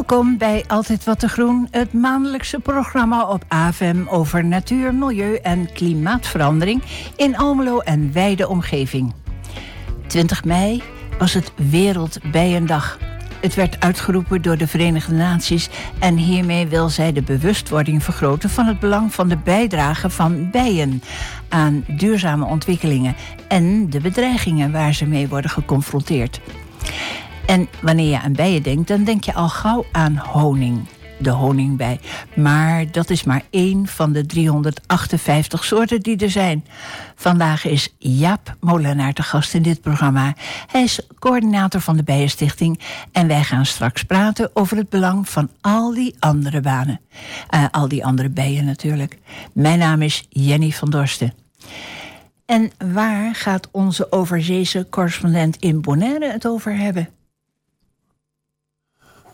Welkom bij Altijd Wat te Groen, het maandelijkse programma op AFM over natuur, milieu en klimaatverandering in Almelo en wijde omgeving. 20 mei was het Wereldbijendag. Het werd uitgeroepen door de Verenigde Naties en hiermee wil zij de bewustwording vergroten van het belang van de bijdrage van bijen aan duurzame ontwikkelingen en de bedreigingen waar ze mee worden geconfronteerd. En wanneer je aan bijen denkt, dan denk je al gauw aan honing. De honingbij. Maar dat is maar één van de 358 soorten die er zijn. Vandaag is Jaap Molenaar te gast in dit programma. Hij is coördinator van de Bijenstichting. En wij gaan straks praten over het belang van al die andere banen. Uh, al die andere bijen natuurlijk. Mijn naam is Jenny van Dorsten. En waar gaat onze overzeese correspondent in Bonaire het over hebben?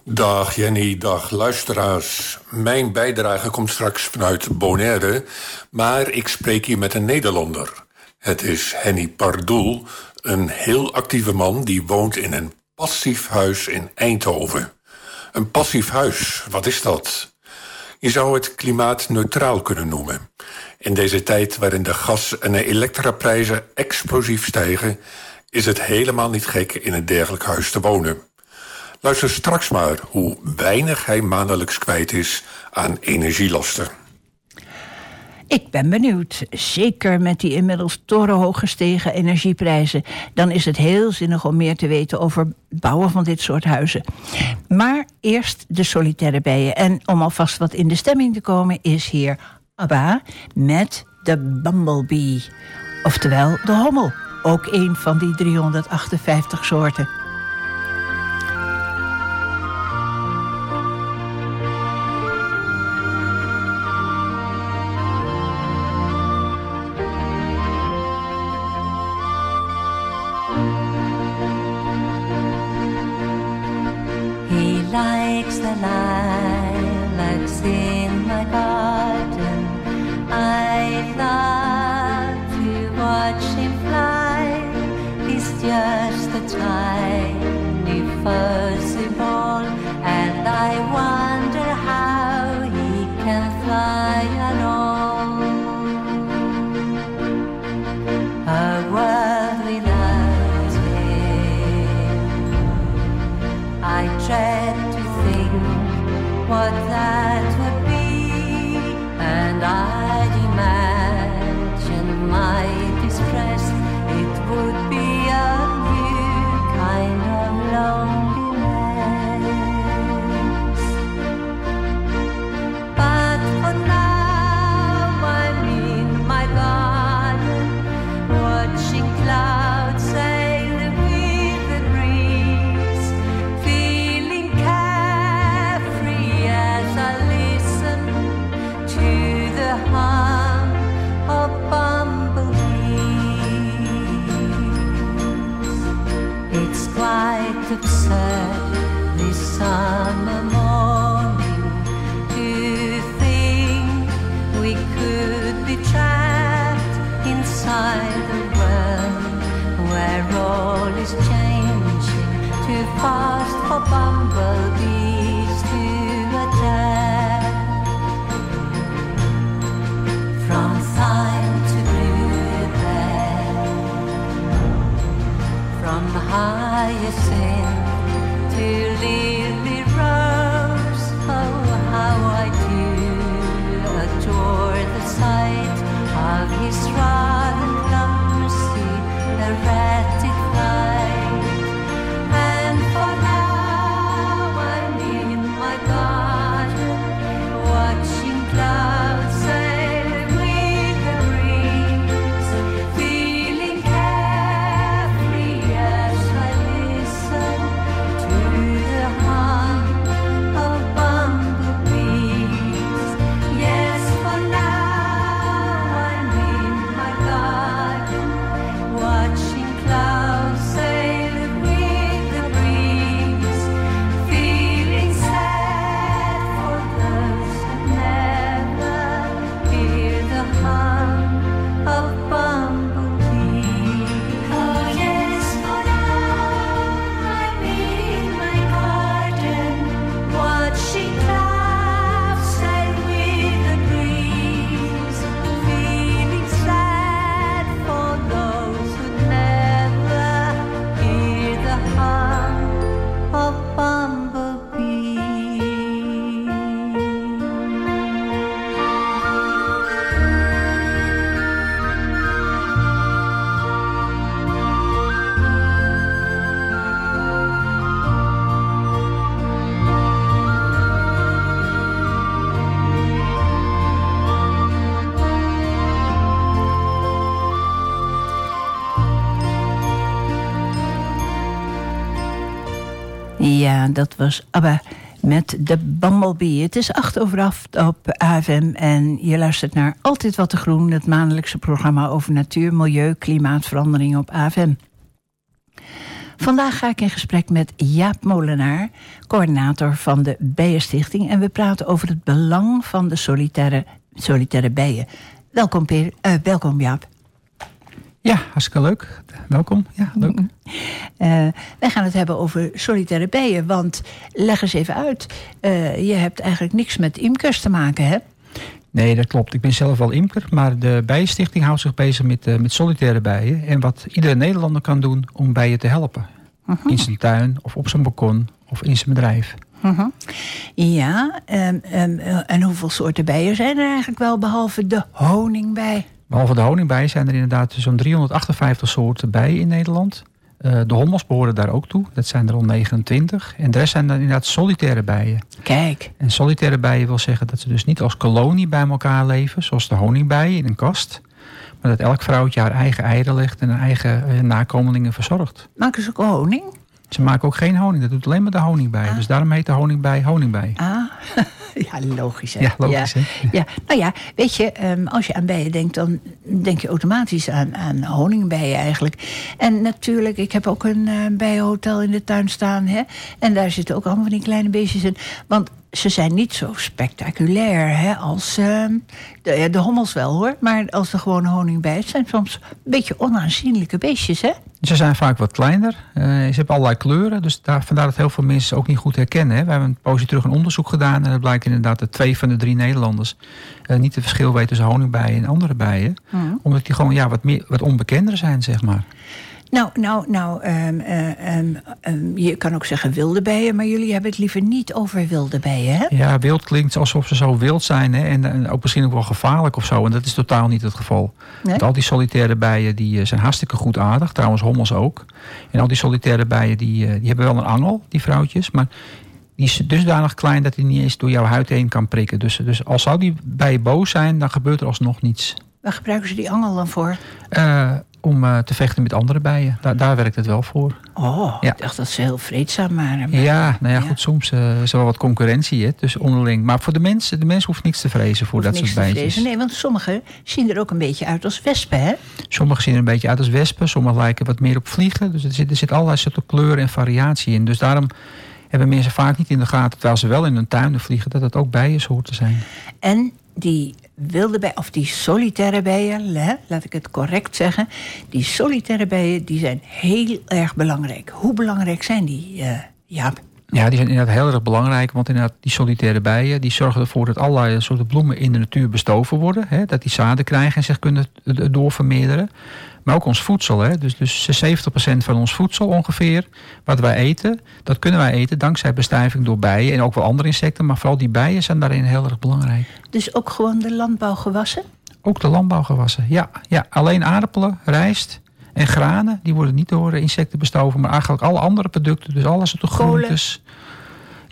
Dag Jenny, dag luisteraars. Mijn bijdrage komt straks vanuit Bonaire, maar ik spreek hier met een Nederlander. Het is Henny Pardoel, een heel actieve man die woont in een passief huis in Eindhoven. Een passief huis, wat is dat? Je zou het klimaatneutraal kunnen noemen. In deze tijd waarin de gas- en elektraprijzen explosief stijgen, is het helemaal niet gek in een dergelijk huis te wonen. Luister straks maar hoe weinig hij maandelijks kwijt is aan energielasten. Ik ben benieuwd. Zeker met die inmiddels torenhoog gestegen energieprijzen. Dan is het heel zinnig om meer te weten over het bouwen van dit soort huizen. Maar eerst de solitaire bijen. En om alvast wat in de stemming te komen, is hier Abba met de Bumblebee. Oftewel de hommel. Ook een van die 358 soorten. Dat was ABBA met de Bumblebee. Het is acht over acht op AFM en je luistert naar Altijd Wat te Groen... het maandelijkse programma over natuur, milieu, klimaatverandering op AFM. Vandaag ga ik in gesprek met Jaap Molenaar, coördinator van de Bijenstichting... en we praten over het belang van de solitaire, bijen. Welkom, Peer, uh, welkom Jaap. Ja, hartstikke leuk. Welkom. Ja, leuk. Uh, wij gaan het hebben over solitaire bijen. Want leg eens even uit. Uh, je hebt eigenlijk niks met imkers te maken, hè? Nee, dat klopt. Ik ben zelf wel imker. Maar de Bijenstichting houdt zich bezig met, uh, met solitaire bijen. En wat iedere Nederlander kan doen om bijen te helpen. -huh. In zijn tuin of op zijn balkon of in zijn bedrijf. -huh. Ja, um, um, en hoeveel soorten bijen zijn er eigenlijk wel behalve de honingbij? Behalve de honingbij zijn er inderdaad zo'n 358 soorten bijen in Nederland. Uh, de hommels behoren daar ook toe. Dat zijn er al 29. En de rest zijn dan inderdaad solitaire bijen. Kijk. En solitaire bijen wil zeggen dat ze dus niet als kolonie bij elkaar leven... zoals de honingbij in een kast. Maar dat elk vrouwtje haar eigen eieren legt en haar eigen uh, nakomelingen verzorgt. Maken ze ook honing? Ze maken ook geen honing. Dat doet alleen maar de honingbij. Ah. Dus daarom heet de honingbij honingbij. Ah. Ja, logisch. Hè? Ja, logisch. Ja. Hè? ja. Nou ja, weet je, um, als je aan bijen denkt, dan denk je automatisch aan, aan honingbijen eigenlijk. En natuurlijk, ik heb ook een uh, bijenhotel in de tuin staan. Hè? En daar zitten ook allemaal van die kleine beestjes in. Want ze zijn niet zo spectaculair hè, als uh, de, de, hommels wel hoor. Maar als er gewoon honingbij het zijn soms een beetje onaanzienlijke beestjes hè. Ze zijn vaak wat kleiner. Uh, ze hebben allerlei kleuren. Dus daar, vandaar dat heel veel mensen ze ook niet goed herkennen. Hè. We hebben een poosje terug een onderzoek gedaan. En dat blijkt inderdaad dat twee van de drie Nederlanders... Uh, niet het verschil weten tussen honingbijen en andere bijen. Mm. Omdat die gewoon ja, wat, meer, wat onbekender zijn, zeg maar. Nou, nou, nou um, uh, um, um, je kan ook zeggen wilde bijen, maar jullie hebben het liever niet over wilde bijen, hè? Ja, wild klinkt alsof ze zo wild zijn hè? En, en, ook misschien ook wel gevaarlijk of zo. En dat is totaal niet het geval. Nee? al die solitaire bijen die zijn hartstikke goed aardig, trouwens hommels ook. En al die solitaire bijen die, die hebben wel een angel, die vrouwtjes, maar die is dusdanig klein dat hij niet eens door jouw huid heen kan prikken. Dus, dus als zou die bijen boos zijn, dan gebeurt er alsnog niets. Waar gebruiken ze die angel dan voor? Uh, om uh, te vechten met andere bijen. Daar, daar werkt het wel voor. Oh, ja. ik dacht dat ze heel vreedzaam waren. Maar... Ja, nou ja, ja, goed, soms uh, is er wel wat concurrentie hè, dus onderling. Maar voor de mensen, de mens hoeft niks te vrezen voor hoeft dat soort bijtjes. Nee, want sommigen zien er ook een beetje uit als wespen, hè? Sommigen zien er een beetje uit als wespen. Sommigen lijken wat meer op vliegen. Dus er zit, er zit allerlei soorten kleuren en variatie in. Dus daarom hebben mensen vaak niet in de gaten, terwijl ze wel in hun tuinen vliegen, dat het ook bijensoorten zijn. En die wilde bijen, of die solitaire bijen, hè, laat ik het correct zeggen. Die solitaire bijen die zijn heel erg belangrijk. Hoe belangrijk zijn die, uh, Jaap? Ja, die zijn inderdaad heel erg belangrijk. Want inderdaad, die solitaire bijen die zorgen ervoor dat allerlei soorten bloemen in de natuur bestoven worden. Hè, dat die zaden krijgen en zich kunnen doorvermeerderen. Maar ook ons voedsel. Hè? Dus, dus 70% van ons voedsel ongeveer, wat wij eten, dat kunnen wij eten dankzij bestuiving door bijen en ook wel andere insecten. Maar vooral die bijen zijn daarin heel erg belangrijk. Dus ook gewoon de landbouwgewassen? Ook de landbouwgewassen, ja. ja. Alleen aardappelen, rijst en granen, die worden niet door insecten bestoven. Maar eigenlijk alle andere producten, dus alles wat de groentes...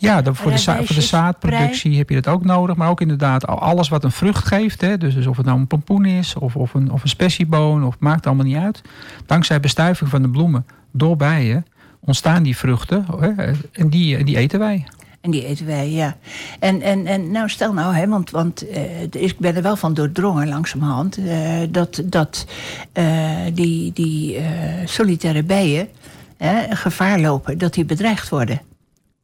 Ja, dan voor, de voor de zaadproductie prei. heb je dat ook nodig. Maar ook inderdaad alles wat een vrucht geeft. Hè, dus, dus of het nou een pompoen is of, of, een, of een spessieboon. Of maakt allemaal niet uit. Dankzij bestuiving van de bloemen door bijen ontstaan die vruchten. Hè, en die, die eten wij. En die eten wij, ja. En, en, en nou, stel nou, hè, want, want uh, ik ben er wel van doordrongen langzamerhand... Uh, dat, dat uh, die, die solitaire bijen gevaar lopen, dat die bedreigd worden.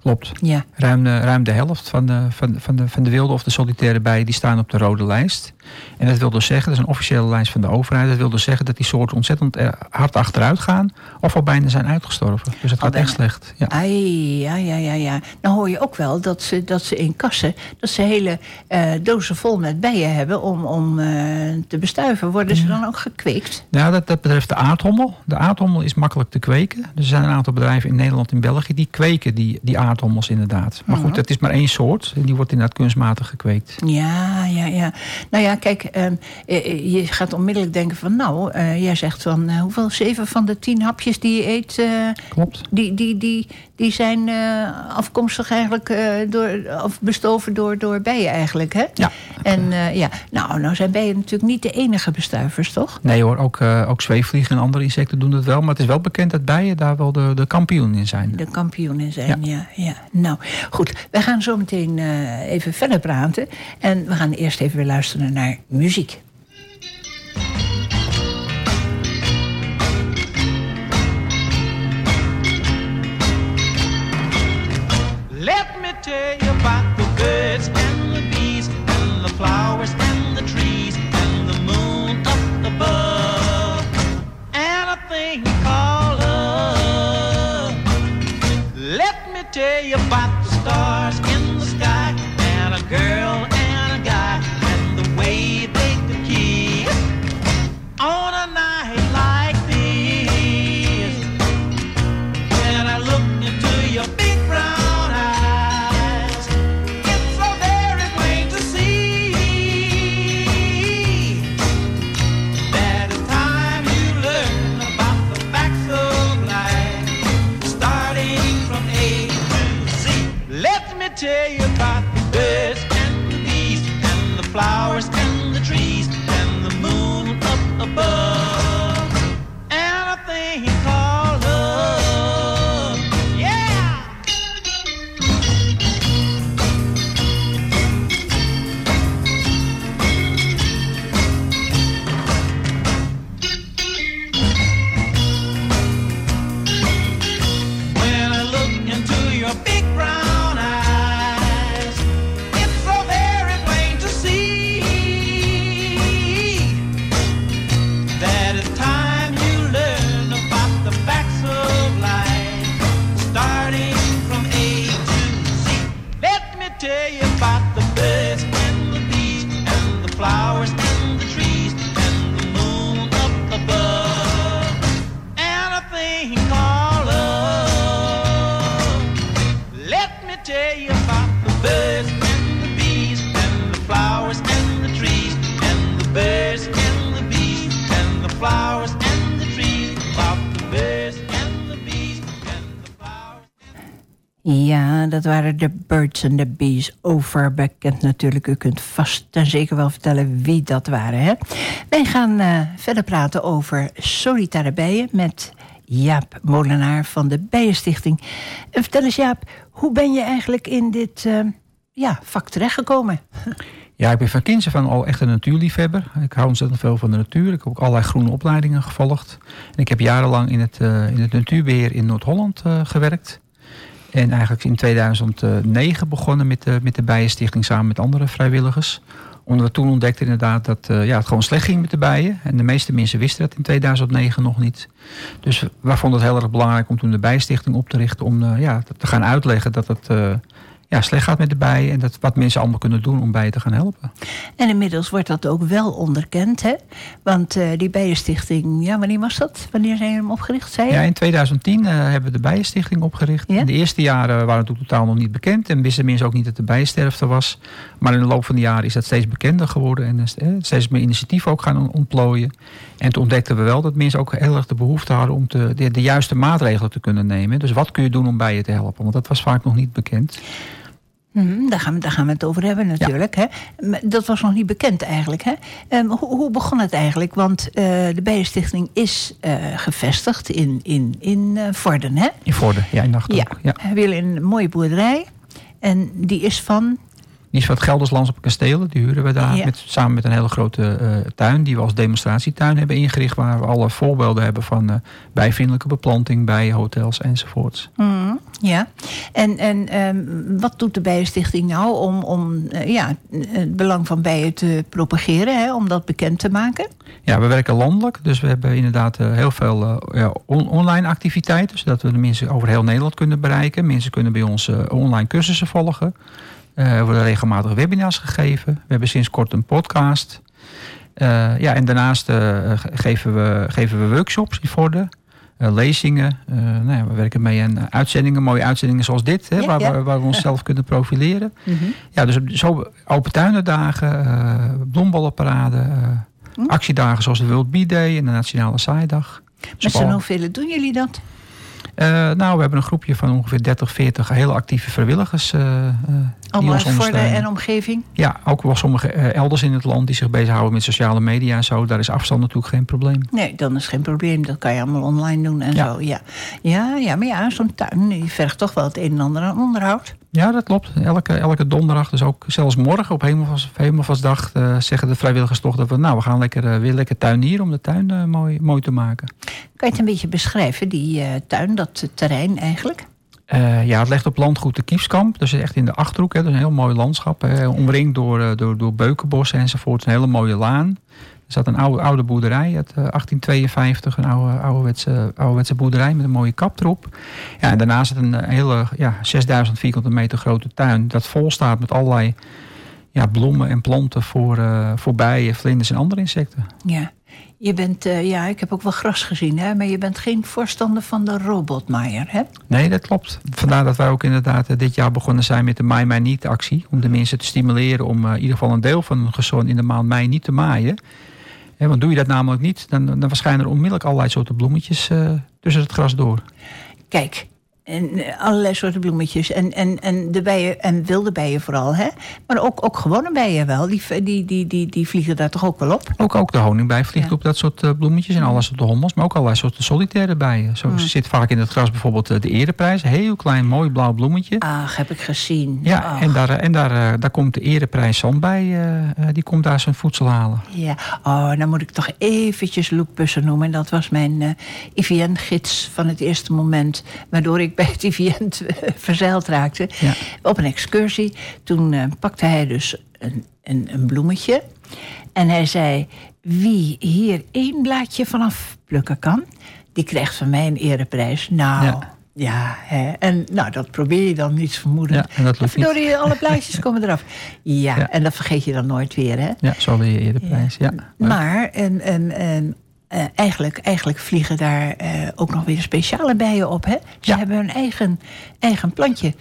Klopt. Ja. Ruim, de, ruim de helft van de, van, van, de, van de wilde of de solitaire bijen die staan op de rode lijst. En dat wil dus zeggen, dat is een officiële lijst van de overheid. Dat wil dus zeggen dat die soorten ontzettend hard achteruit gaan. Of al bijna zijn uitgestorven. Dus het gaat echt slecht. Ja. Ai, ja, ja, ja, ja. Nou hoor je ook wel dat ze, dat ze in kassen, dat ze hele uh, dozen vol met bijen hebben om, om uh, te bestuiven. Worden ze dan ook gekweekt? Nou, dat, dat betreft de aardhommel. De aardhommel is makkelijk te kweken. Dus er zijn een aantal bedrijven in Nederland en België die kweken die, die aardhommels inderdaad. Maar goed, het is maar één soort. En die wordt inderdaad kunstmatig gekweekt. Ja, ja, ja. Nou ja, kijk, ehm, je gaat onmiddellijk denken van... nou, jij zegt van hoeveel? Zeven van de tien hapjes die je eet... Klopt. Die, die, die, die zijn afkomstig eigenlijk door, of bestoven door, door bijen eigenlijk, hè? Ja. En ja, nou, nou zijn bijen natuurlijk niet de enige bestuivers, toch? Nee hoor, ook, ook zweefvliegen en andere insecten doen het wel. Maar het is wel bekend dat bijen daar wel de, de kampioen in zijn. De kampioen in zijn, ja. ja, Nou, goed. Wij gaan zo meteen even verder praten. En we gaan eerst even weer luisteren naar muziek. Let me tell you about the birds and the bees and the flowers tell you about the dat waren de Birds and the Bees. Overbekend natuurlijk. U kunt vast en zeker wel vertellen wie dat waren. Hè? Wij gaan eh, verder praten over solitaire bijen met Jaap Molenaar van de Bijenstichting. En vertel eens Jaap, hoe ben je eigenlijk in dit eh, ja, vak terechtgekomen? Ja, ik ben van kinds aan al echt een natuurliefhebber. Ik hou ontzettend veel van de natuur. Ik heb ook allerlei groene opleidingen gevolgd. En ik heb jarenlang in het, eh, in het natuurbeheer in Noord-Holland gewerkt. En eigenlijk in 2009 begonnen met de, met de Bijenstichting samen met andere vrijwilligers. Omdat we toen ontdekten inderdaad dat eh, ja, het gewoon slecht ging met de bijen. En de meeste mensen wisten dat in 2009 nog niet. Dus wij vonden het heel erg belangrijk om toen de Bijenstichting op te richten. Om eh, ja, te gaan uitleggen dat het eh, ja, slecht gaat met de bijen. En dat, wat mensen allemaal kunnen doen om bijen te gaan helpen. En inmiddels wordt dat ook wel onderkend, hè? Want eh, die Bijenstichting, ja, wanneer was dat? Wanneer zijn jullie hem opgericht, zei? Ja, in 2010 eh, hebben we de Bijenstichting opgericht. Ja? In de eerste jaren waren het totaal nog niet bekend. En wisten mensen ook niet dat de bijensterfte was. Maar in de loop van de jaren is dat steeds bekender geworden. En eh, steeds meer initiatieven ook gaan on- ontplooien. En toen ontdekten we wel dat mensen ook heel erg de behoefte hadden... om te, de, de juiste maatregelen te kunnen nemen. Dus wat kun je doen om bijen te helpen? Want dat was vaak nog niet bekend. Mhm, daar, gaan we, daar gaan we het over hebben natuurlijk. Hè? Dat was nog niet bekend eigenlijk. Hè? Ehm, hoe, hoe begon het eigenlijk? Want eh, de Bijenstichting is eh, gevestigd in, in, in eh, Vorden. Hè? In Vorden, ja, in Nacht Ja. Ja. We willen een mooie boerderij. En die is van... Van het Gelderslands op Kastelen. Die huren we daar Ja. met, samen met een hele grote eh, tuin. Die we als demonstratietuin hebben ingericht. Waar we alle voorbeelden hebben van eh bijvriendelijke beplanting, bijenhotels enzovoorts. Mhm, ja. En, en ehm, wat doet de Bijenstichting nou om, om eh, ja, het belang van bijen te propageren? Hè? Om dat bekend te maken? Ja, we werken landelijk. Dus we hebben inderdaad heel veel ja, on- online activiteiten. Zodat we de mensen over heel Nederland kunnen bereiken. Mensen kunnen bij ons online cursussen volgen. Eh, er worden regelmatig webinars gegeven. We hebben sinds kort een podcast. Eh, ja, en daarnaast eh, ge- geven, we, geven we workshops in Vorden. lezingen. nou ja, we werken mee aan uitzendingen, mooie uitzendingen zoals dit, hè, waar, We, waar, We, onszelf kunnen profileren. Mhm. Ja, dus zo open tuinendagen, bloembollenparade, hm? actiedagen zoals de World Bee Day en de Nationale Saaidag. Met z'n hoeveel doen jullie dat? Nou, we hebben een groepje van ongeveer 30, 40 heel actieve vrijwilligers. Allemaal voor de en omgeving? Ja, ook wel sommige elders in het land die zich bezighouden met sociale media en zo. Daar is afstand natuurlijk geen probleem. Nee, dan is geen probleem. Dat kan je allemaal online doen en zo. Ja, ja, ja maar ja, zo'n tuin die vergt toch wel het een en ander aan onderhoud. Ja, dat klopt. Elke, elke donderdag, dus ook zelfs morgen op Hemelvastdag, uh, zeggen de vrijwilligers toch dat we, nou, we gaan lekker, uh, weer lekker tuinieren om de tuin uh, mooi, mooi te maken. Kan je het een beetje beschrijven, die tuin, dat terrein eigenlijk? Ja, het ligt op landgoed de Kiefskamp. Dus echt in de Achterhoek. Hè. Dat is een heel mooi landschap. Hè. Omringd door, door, door beukenbossen enzovoort. Een hele mooie laan. Er zat een oude, oude boerderij uit 1852, eh, een oude, ouderwetse, ouderwetse boerderij met een mooie kap erop. Ja, en daarnaast een hele ja, 6000 vierkante meter grote tuin dat vol staat met allerlei ja, bloemen en planten voor, uh, voor bijen, vlinders en andere insecten. Ja. Je bent, uh, ja, ik heb ook wel gras gezien, hè, maar je bent geen voorstander van de robotmaaier, hè? Nee, dat klopt. Vandaar dat wij ook inderdaad dit jaar begonnen zijn met de Maai Mij Niet actie. Om de mensen te stimuleren om in ieder geval een deel van hun gezond in de maand mei niet te maaien want doe je dat namelijk niet, dan, dan verschijnen er onmiddellijk allerlei soorten bloemetjes uh, tussen het gras door. Kijk, en eh, allerlei soorten bloemetjes. En, en, en de bijen, en wilde bijen vooral, hè? Maar ook, ook gewone bijen wel. Die, die, die, die, die vliegen daar toch ook wel op? Ook, ook de honingbij vliegt op dat soort uh, bloemetjes. En allerlei soorten hommels. Maar ook allerlei soorten solitaire bijen. Zo zit vaak in het gras bijvoorbeeld uh, de ereprijs. Heel klein, mooi blauw bloemetje. Ach, heb ik gezien. Ja, en, daar, en daar, daar komt de ereprijs zandbij. die komt daar zijn voedsel halen. Ja, oh, dan moet ik toch eventjes Loek noemen. En dat was mijn IVN-gids van het eerste moment. Waardoor ik bij het IVN verzeild raakte. Op een excursie. Toen uh, pakte hij dus een, een, een, bloemetje. En hij zei: Wie hier één blaadje vanaf plukken kan, die krijgt van mij een ereprijs. Nou. Ja. Ja, hè. en nou, dat probeer je dan niet vermoeden. Ja, en dat lukt niet. alle blaadjes komen eraf. Ja, en dat vergeet je dan nooit weer, hè? Ja, zo weer je ereprijs, ja. Maar, en, en, en uh, eigenlijk, eigenlijk vliegen daar uh, ook nog weer speciale bijen op. Hè? Ze hebben hun eigen, eigen plantje.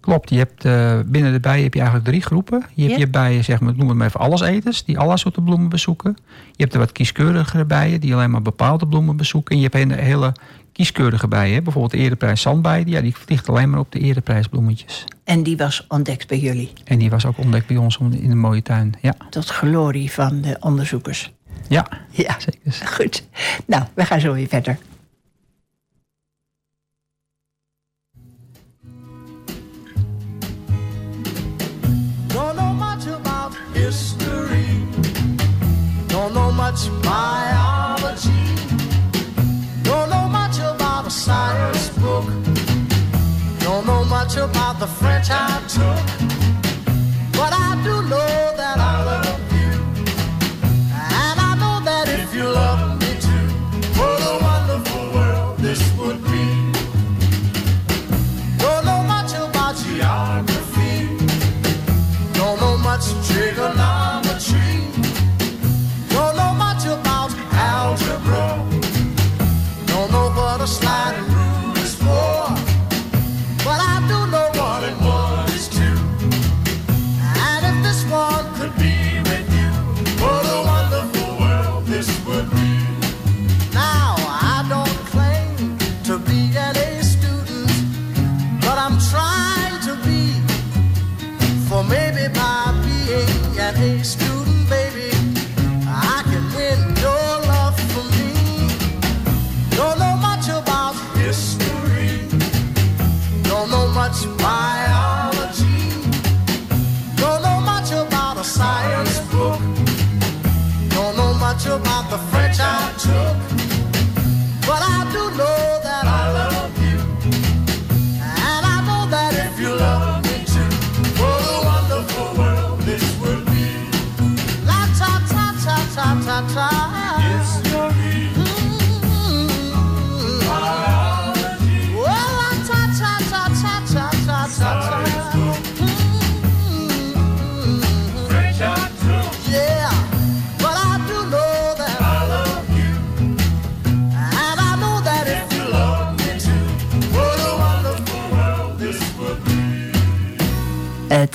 Klopt, je hebt, uh, binnen de bijen heb je eigenlijk drie groepen. Je hebt je bijen, zeg maar, noem het maar even alleseters, die alle soorten bloemen bezoeken. Je hebt de wat kieskeurigere bijen, die alleen maar bepaalde bloemen bezoeken. En je hebt een hele kieskeurige bijen, bijvoorbeeld de ereprijs zandbij, die, ja, die vliegt alleen maar op de ereprijsbloemetjes. En die was ontdekt bij jullie? En die was ook ontdekt bij ons in een mooie tuin, ja. Tot glorie van de onderzoekers. Ja, ja, zeker. Goed. Nou, we gaan zo weer verder. Don't know much about history. Don't know much biology. Don't know much about a science book. Don't know much about the French I took.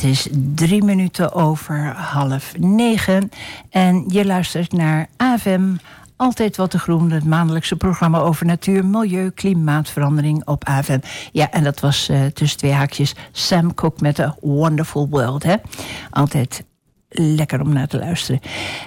Het is drie minuten over half negen. En je luistert naar AVM. Altijd wat te groen, het maandelijkse programma over natuur, milieu, klimaatverandering op AVM. Ja, en dat was uh, tussen twee haakjes Sam Cooke met A Wonderful World. Hè? Altijd lekker om naar te luisteren.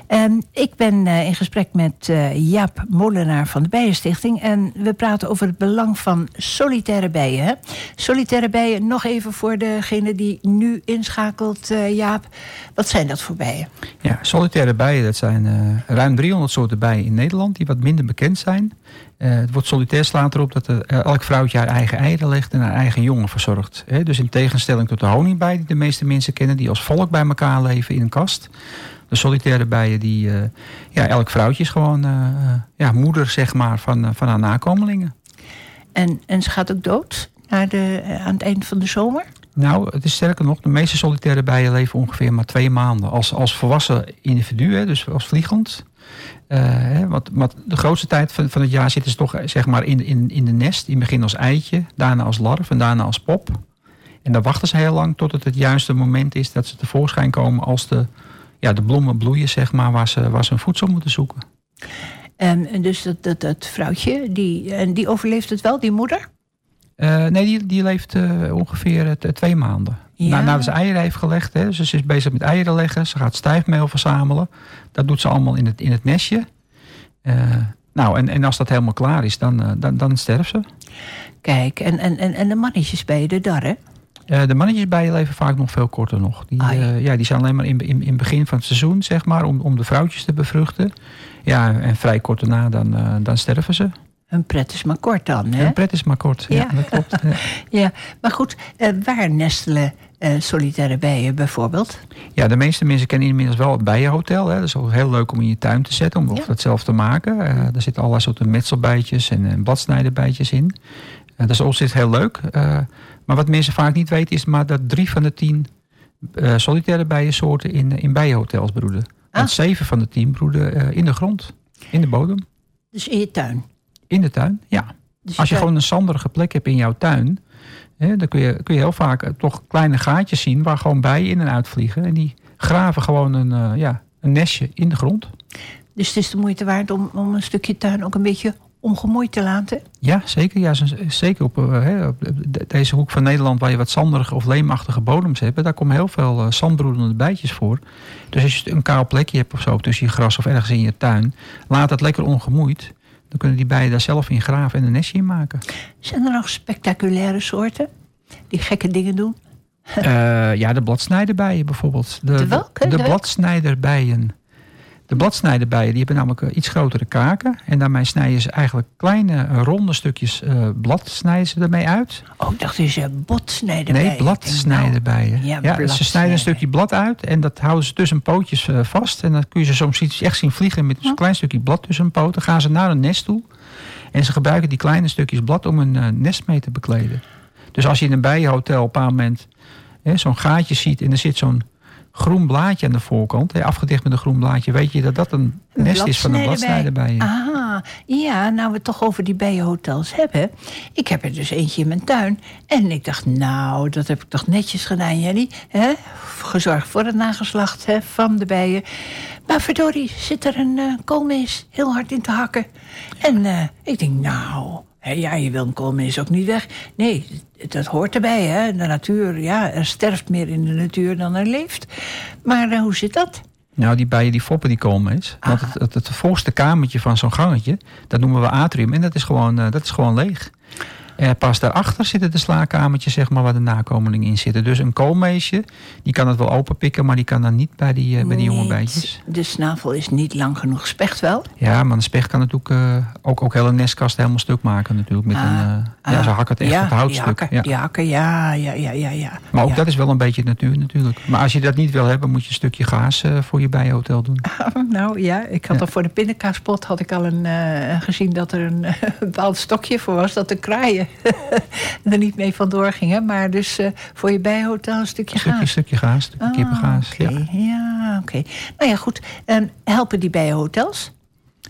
Um, ik ben uh, in gesprek met uh, Jaap Molenaar van de Bijenstichting. En we praten over het belang van solitaire bijen. Solitaire bijen, nog even voor degene die nu inschakelt, uh, Jaap. Wat zijn dat voor bijen? Ja, solitaire bijen, dat zijn ruim 300 soorten bijen in Nederland... die wat minder bekend zijn. Het woord solitair slaat erop dat elk vrouwtje haar eigen eieren legt... en haar eigen jongen verzorgt. Hè? Dus in tegenstelling tot de honingbij die de meeste mensen kennen... die als volk bij elkaar leven in een kast. De solitaire bijen, die, uh, ja, elk vrouwtje is gewoon ja, moeder zeg maar, van, van haar nakomelingen. En, en ze gaat ook dood naar de, aan het eind van de zomer? Nou, het is sterker nog, de meeste solitaire bijen leven ongeveer maar twee maanden. Als, als volwassen individu, hè, dus als vliegend. Uh, want, want, de grootste tijd van, van het jaar zitten ze toch zeg maar in, in, in de nest. In het begin als eitje, daarna als larf en daarna als pop. En dan wachten ze heel lang tot het het juiste moment is dat ze tevoorschijn komen als de, ja, de bloemen bloeien, zeg maar, waar ze, waar ze een voedsel moeten zoeken. En dus dat, dat, dat vrouwtje, die, en die overleeft het wel, die moeder? Uh, nee, die, die leeft uh, ongeveer twee maanden. Ja. Na, nadat ze eieren heeft gelegd, hè, dus ze is bezig met eieren leggen. Ze gaat stijfmeel verzamelen. Dat doet ze allemaal in het, in het nestje. Uh, nou, en, en als dat helemaal klaar is, dan, dan, dan sterft ze. Kijk, en, en, en de mannetjes bij de dar, hè? Uh, de mannetjesbijen leven vaak nog veel korter nog. Die, uh, ja, die zijn alleen maar in, in, in het begin van het seizoen, zeg maar, om, om de vrouwtjes te bevruchten. Ja, en vrij kort daarna dan, uh, dan sterven ze. Een pret is maar kort dan, hè? Een pret is maar kort, ja, ja dat klopt. Ja. ja. maar goed, waar nestelen solitaire bijen bijvoorbeeld? Ja, de meeste mensen kennen inmiddels wel het bijenhotel. Hè. Dat is ook heel leuk om in je tuin te zetten, om ja. dat zelf te maken. daar zitten allerlei soorten metselbijtjes en, en bladsnijderbijtjes in. dat is ook heel leuk. Maar wat mensen vaak niet weten is maar dat drie van de tien uh, solitaire bijensoorten in, in bijenhotels broeden. Ah. Want zeven van de tien broeden uh, in de grond, in de bodem. Dus in je tuin? In de tuin, ja. Dus Als je gewoon een zanderige plek hebt in jouw tuin, hè, dan kun je, kun je heel vaak uh, toch kleine gaatjes zien waar gewoon bijen in en uit vliegen. En die graven gewoon een, ja, een nestje in de grond. Dus het is de moeite waard om, om een stukje tuin ook een beetje ongemoeid te laten? Ja, zeker. Ja, zeker op, uh, op deze hoek van Nederland waar je wat zanderige of leemachtige bodems hebt. Daar komen heel veel uh, zandbroedende bijtjes voor. Dus als je een kaal plekje hebt of zo tussen je gras of ergens in je tuin, laat dat lekker ongemoeid. Dan kunnen die bijen daar zelf in graven en een nestje in maken. Zijn er nog spectaculaire soorten die gekke dingen doen? Uh, ja, de bladsnijderbijen bijvoorbeeld. De, de welke? De, de bladsnijderbijen. De bladsnijderbijen die hebben namelijk iets grotere kaken. En daarmee snijden ze eigenlijk kleine ronde stukjes uh, blad snijden ze ermee uit. Oh, ik dacht dus bladsnijderbijen. Nee, bladsnijderbijen. Nou, ja, ja ze snijden een stukje blad uit en dat houden ze tussen pootjes uh, vast. En dan kun je ze soms echt zien vliegen met een oh. klein stukje blad tussen poten. Dan gaan ze naar een nest toe. En ze gebruiken die kleine stukjes blad om een uh, nest mee te bekleden. Dus als je in een bijenhotel op een moment zo'n gaatje ziet en er zit zo'n groen blaadje aan de voorkant, hè, afgedicht met een groen blaadje, weet je dat dat een nest is van een bladsnijderbij. Ah, ja, nou we het toch over die bijenhotels hebben. Ik heb er dus eentje in mijn tuin. En ik dacht, nou, dat heb ik toch netjes gedaan, Jenny. Hè? Gezorgd voor het nageslacht hè, van de bijen. Maar verdorie, zit er een uh, koolmees heel hard in te hakken. En uh, ik denk, nou, ja, je wil een koolmees ook niet weg. Nee, dat hoort erbij, hè. De natuur, ja, er sterft meer in de natuur dan er leeft. Maar uh, hoe zit dat? Nou, die bijen die foppen die koolmees. Want het, het, het, voorste kamertje van zo'n gangetje, dat noemen we atrium. En dat is gewoon, uh, dat is gewoon leeg. Uh, pas daarachter zitten de slaapkamertjes zeg maar, waar de nakomelingen in zitten. Dus een koolmeesje, die kan het wel openpikken, maar die kan dan niet bij die, uh, bij die jonge bijtjes. De snavel is niet lang genoeg. Specht wel? Ja, maar een specht kan natuurlijk uh, ook, ook hele nestkast helemaal stuk maken natuurlijk. Met ah, een, ja, ze hakken het echt ja, het houtstuk. Die hakken, ja. die hakken, ja, ja, ja, ja. ja. Maar ook dat is wel een beetje natuur natuurlijk. Maar als je dat niet wil hebben, moet je een stukje gaas voor je bijenhotel doen. nou ja, ik had al voor de pindakaaspot had ik al een, gezien dat er een bepaald stokje voor was. Dat de kraaien er niet mee vandoor gingen. Maar dus uh, voor je bijhotel een stukje gaas. Een stukje gaas, een ah, kippengaas. Okay. Ja, ja oké. Okay. Nou ja, goed. Um, helpen die bijhotels?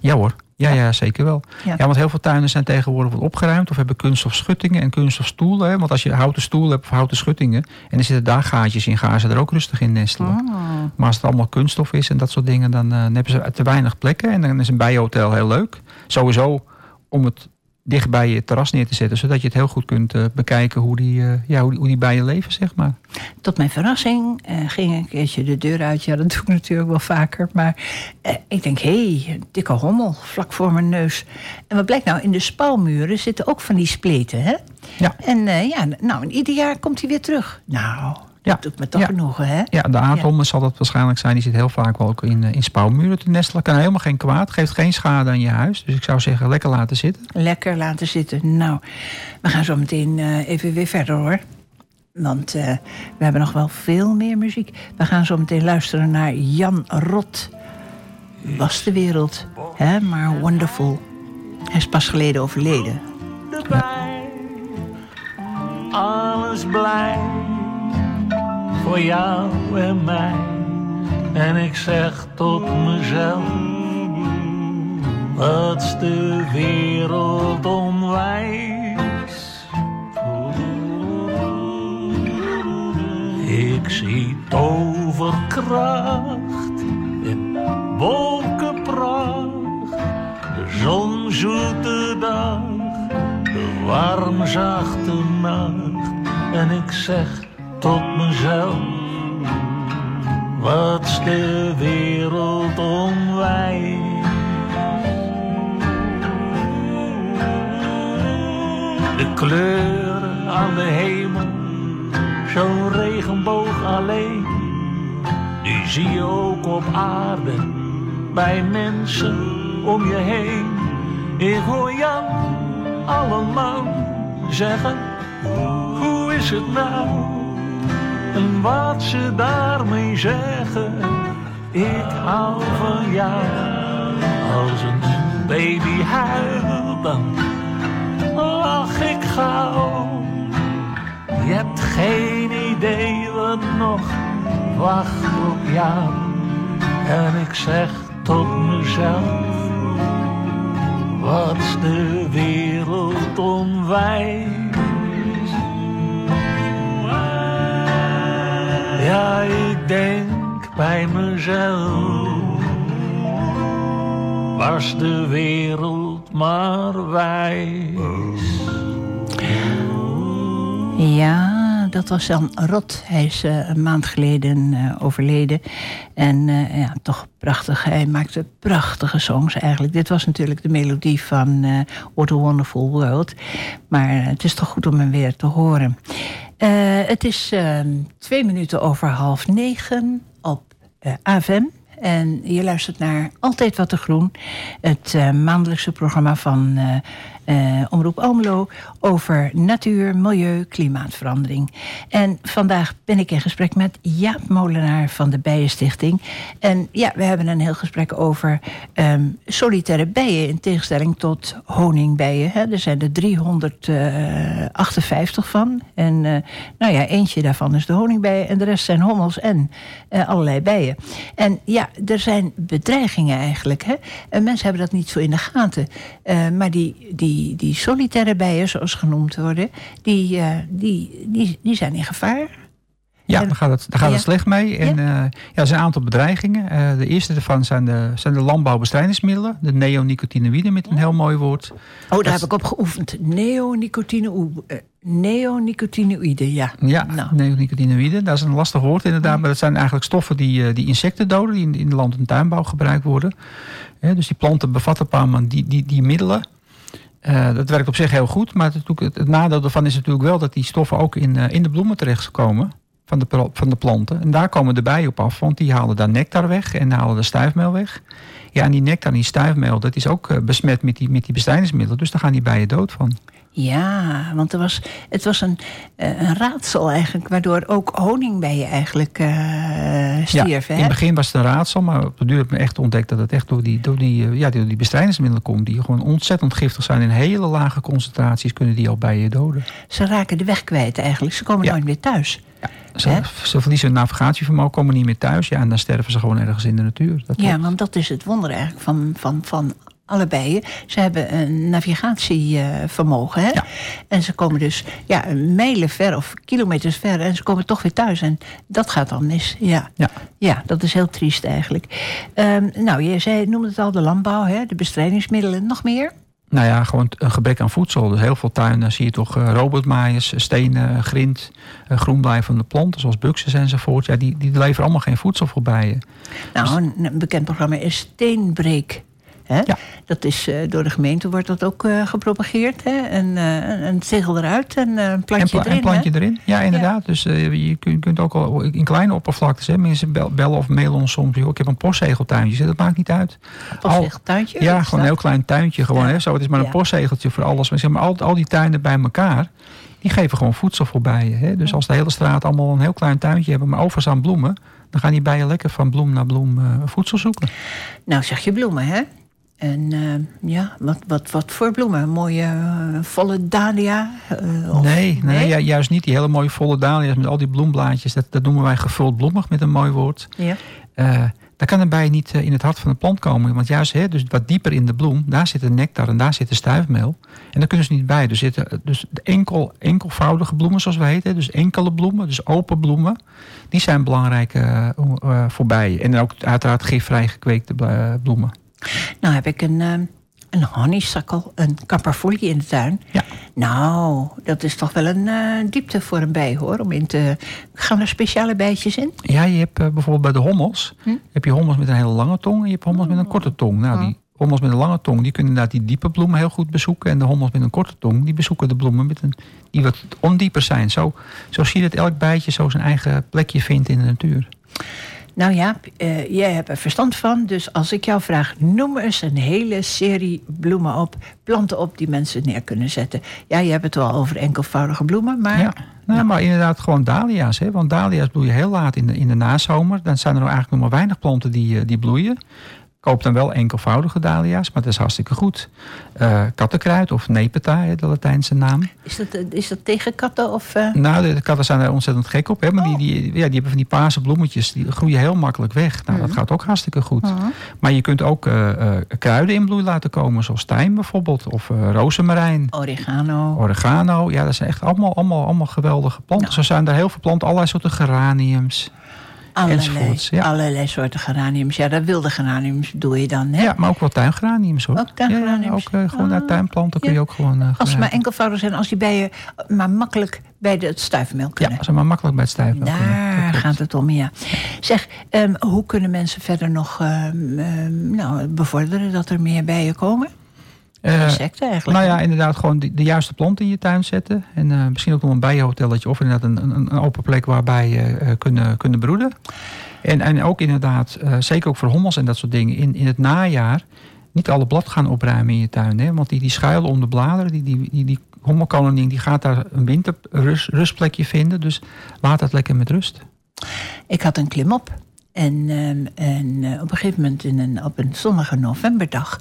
Ja hoor. Ja, ja, zeker wel. Ja. want heel veel tuinen zijn tegenwoordig wat opgeruimd of hebben kunststof schuttingen en kunststof stoelen. Hè? Want als je houten stoel hebt of houten schuttingen en er zitten daar gaatjes in, gaan ze er ook rustig in nestelen. Oh. Maar als het allemaal kunststof is en dat soort dingen, dan, uh, dan hebben ze te weinig plekken. En dan is een bijenhotel heel leuk. Sowieso om het dicht bij je terras neer te zetten. Zodat je het heel goed kunt uh, bekijken hoe die, uh, ja, hoe, die, hoe die bijen leven, zeg maar. Tot mijn verrassing uh, ging een keertje de deur uit. Ja, dat doe ik natuurlijk wel vaker. Maar ik denk, hé, hey, dikke hommel vlak voor mijn neus. En wat blijkt nou, in de spouwmuren zitten ook van die spleten, hè? Ja. En ja, nou, ieder jaar komt hij weer terug. Nou, ja. Dat doet me toch genoegen, hè? Ja, de aardhommel zal dat waarschijnlijk zijn. Die zit heel vaak wel ook in, eh, in spouwmuren te nestelen. Kan helemaal geen kwaad. Geeft geen schade aan je huis. Dus ik zou zeggen, lekker laten zitten. Lekker laten zitten. Nou, we gaan zo meteen uh, even weer verder, hoor. Want uh, we hebben nog wel veel meer muziek. We gaan zo meteen luisteren naar Jan Rot. Was de wereld, hè? maar wonderful. Hij is pas geleden overleden. Ja. Alles blij voor jou en mij. En ik zeg tot mezelf, wat de wereld onwijs. Ik zie toverkracht in wolkenpracht, de zon zoete dag, de warm zachte nacht. En ik zeg tot mezelf. Wat de wereld onwijs. De kleuren aan de hemel, zo'n regenboog alleen. Die zie je ook op aarde, bij mensen om je heen. Ik hoor Jan allemaal zeggen, hoe is het nou? En wat ze daarmee zeggen, ik hou van jou. Als een baby huilt, dan lach ik gauw. Je hebt geen idee wat nog wacht op jou. En ik zeg tot mezelf, wat de wereld onwijs. Ja, ik denk bij mezelf. Was de wereld maar wijs. Ja, dat was dan Rot. Hij is uh, een maand geleden uh, overleden. En uh, ja, toch prachtig. Hij maakte prachtige songs eigenlijk. Dit was natuurlijk de melodie van What a Wonderful World. Maar het is toch goed om hem weer te horen. Uh, het is uh, twee minuten over half negen op uh, AFM. En je luistert naar Altijd Wat te Groen. Het maandelijkse programma van uh, Omroep Almelo over natuur, milieu, klimaatverandering. En vandaag ben ik in gesprek met Jaap Molenaar van de Bijenstichting. En ja, we hebben een heel gesprek over um, solitaire bijen in tegenstelling tot honingbijen. Hè. Er zijn er 358 van. En uh, nou ja, eentje daarvan is de honingbijen en de rest zijn hommels en uh, allerlei bijen. En ja, er zijn bedreigingen eigenlijk. Hè. En mensen hebben dat niet zo in de gaten. maar die, die die, die solitaire bijen, zoals genoemd worden, die, uh, die, die, die zijn in gevaar. Ja, daar gaat het, daar gaat het slecht mee. En ja? Uh, ja, er zijn een aantal bedreigingen. Uh, de eerste daarvan zijn de, zijn de landbouwbestrijdingsmiddelen. De neonicotinoïden met een heel mooi woord. Oh, daar heb ik op geoefend. Neonicotinoïden. Neonicotinoïden, ja. Ja, nou. neonicotinoïden. Dat is een lastig woord inderdaad. Maar dat zijn eigenlijk stoffen die, die insecten doden. Die in, in de land- en tuinbouw gebruikt worden. dus die planten bevatten een paar die, die, die middelen. Dat werkt op zich heel goed, maar het, het, nadeel daarvan is natuurlijk wel dat die stoffen ook in, uh, in de bloemen terechtkomen van de, van de planten. En daar komen de bijen op af, want die halen daar nectar weg en halen de stuifmeel weg. Ja, en die nectar en die stuifmeel, dat is ook uh, besmet met die, met die bestrijdingsmiddelen. Dus daar gaan die bijen dood van. Ja, want er was, het was een, eh, een raadsel eigenlijk, waardoor ook honingbijen eigenlijk uh, stierven. Ja, in het begin was het een raadsel, maar op de duur heb ik echt ontdekt dat het echt door die, door die, eh, ja, door die bestrijdingsmiddelen komt, die gewoon ontzettend giftig zijn. In hele lage concentraties kunnen die al bijen doden. Ze raken de weg kwijt eigenlijk, ze komen nooit meer thuis. Ja, ze, ze, verliezen hun navigatievermogen, komen niet meer thuis. Ja, en dan sterven ze gewoon ergens in de natuur. Dat ja, want dat is het wonder eigenlijk van, van, van allebei. Ze hebben een navigatievermogen. Hè? En ze komen dus ja, mijlen ver of kilometers ver. En ze komen toch weer thuis. En dat gaat dan mis. Ja, ja. ja dat is heel triest eigenlijk. Um, nou, je zei, noemde het al, de landbouw, hè? de bestrijdingsmiddelen. Nog meer? Nou ja, gewoon een gebrek aan voedsel. Dus heel veel tuinen zie je toch uh, robotmaaiers, stenen, grind, uh, groenblijvende planten zoals buxus enzovoort. Ja, die, die leveren allemaal geen voedsel voorbij. Nou, een bekend programma is Steenbreek. Hè? Ja. Dat is, uh, door de gemeente wordt dat ook uh, gepropageerd. Hè? En, uh, een zegel eruit en een plantje en erin. Een plantje hè? erin, ja inderdaad. Ja. Dus je kunt, kunt, ook al in kleine oppervlaktes... Hè, mensen bellen of mailen ons soms... ik heb een postzegeltuintje, dat maakt niet uit. Een postzegeltuintje? Ja, gewoon een heel klein tuintje. Gewoon, hè? Zo, het is maar een postzegeltje voor alles. Maar, zeg maar al, al die tuinen bij elkaar... die geven gewoon voedsel voorbij. Hè? Dus als de hele straat allemaal een heel klein tuintje hebben... maar overigens aan bloemen... dan gaan die bijen lekker van bloem naar bloem voedsel zoeken. Nou zeg je bloemen, hè? En uh, ja, wat, wat, wat voor bloemen? Mooie uh, volle dahlia? Uh, nee, nee, nee? juist niet. Die hele mooie volle dahlia's met al die bloemblaadjes. Dat, dat noemen wij gevuld bloemig met een mooi woord. Ja. daar kan erbij niet in het hart van de plant komen. Want juist hè, dus wat dieper in de bloem, daar zit de nectar en daar zit de stuifmeel. En daar kunnen ze niet bij. Er zitten dus enkel, enkelvoudige bloemen, zoals we heten. Dus enkele bloemen, dus open bloemen. Die zijn belangrijk voor bijen. En ook uiteraard gifvrij gekweekte bloemen. Nou heb ik een, uh, een honeysuckle, een caparfolie in de tuin. Ja. Nou, dat is toch wel een uh, diepte voor een bij hoor. Om in te... Gaan er speciale bijtjes in? Ja, je hebt uh, bijvoorbeeld bij de hommels. Hm? Heb je hommels met een hele lange tong en je hebt hommels met een korte tong. Nou, die hommels met een lange tong, die kunnen inderdaad die diepe bloemen heel goed bezoeken. En de hommels met een korte tong, die bezoeken de bloemen met een, die wat ondieper zijn. Zo, zo zie je dat elk bijtje zo zijn eigen plekje vindt in de natuur. Nou ja, uh, jij hebt er verstand van. Dus als ik jou vraag, noem eens een hele serie bloemen op, planten op die mensen neer kunnen zetten. Ja, je hebt het wel over enkelvoudige bloemen, maar. Ja, nou, nou. maar inderdaad gewoon dahlia's. Hè? Want dahlia's bloeien heel laat in de, in de nazomer. Dan zijn er eigenlijk nog maar weinig planten die, uh, die bloeien. Koop dan wel enkelvoudige dahlia's, maar dat is hartstikke goed. Uh, kattenkruid of nepeta, de Latijnse naam. Is dat, is dat tegen katten? Of, uh... Nou, de, de, katten zijn er ontzettend gek op. Hè? Maar oh. die, die, ja, die hebben van die paarse bloemetjes, die groeien heel makkelijk weg. Nou, mm. dat gaat ook hartstikke goed. Uh-huh. Maar je kunt ook kruiden in bloei laten komen, zoals tijm bijvoorbeeld. Of rozemarijn. Oregano. Oregano, ja, dat zijn echt allemaal, allemaal, allemaal geweldige planten. Nou. Zo zijn er heel veel planten, allerlei soorten geraniums. Allerlei, ja. allerlei soorten geraniums. Ja, dat wilde geraniums doe je dan. Hè? Ja, maar ook wel tuingeraniums hoor. Ook tuingeraniums? Ja, ook uh, gewoon naar tuinplanten kun je ook gewoon uh, Als ze maar enkelvoudig zijn, als die bijen maar makkelijk bij de, het stuifmeel kunnen. Ja, als ze maar makkelijk bij het stuifmeel Daar kunnen. Daar gaat het om, ja. Zeg, um, hoe kunnen mensen verder nog um, um, nou, bevorderen dat er meer bijen komen? Uh, insecten eigenlijk. Nou ja, inderdaad gewoon de, de, juiste plant in je tuin zetten. En uh, misschien ook nog een bijenhotelletje of inderdaad een, een, een open plek waarbij je uh, kunnen, kunnen broeden. En, en ook inderdaad, zeker ook voor hommels en dat soort dingen, in, in het najaar niet alle blad gaan opruimen in je tuin. Hè? Want die, die schuilen om de bladeren, die, die, die, die die gaat daar een winterrustplekje vinden. Dus laat dat lekker met rust. Ik had een klimop. En, en op een gegeven moment in een, op een zonnige novemberdag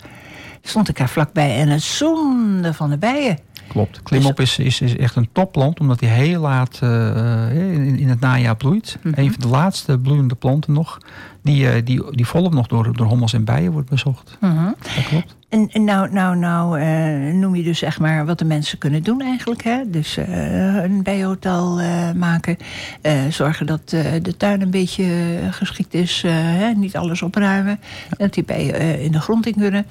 stond ik daar vlakbij en het zoende van de bijen. Klopt. Klimop is, is, is echt een topplant, omdat hij heel laat uh, in, in, het najaar bloeit. Mm -hmm. Een van de laatste bloeiende planten nog, die, uh, die, die volop nog door, door hommels en bijen wordt bezocht. Mm -hmm. Dat klopt. En, nou, nou, nou uh, noem je dus zeg maar wat de mensen kunnen doen eigenlijk. Hè? Dus een bijenhotel maken. zorgen dat de tuin een beetje geschikt is. Hè? Niet alles opruimen. Dat die bijen in de grond in kunnen.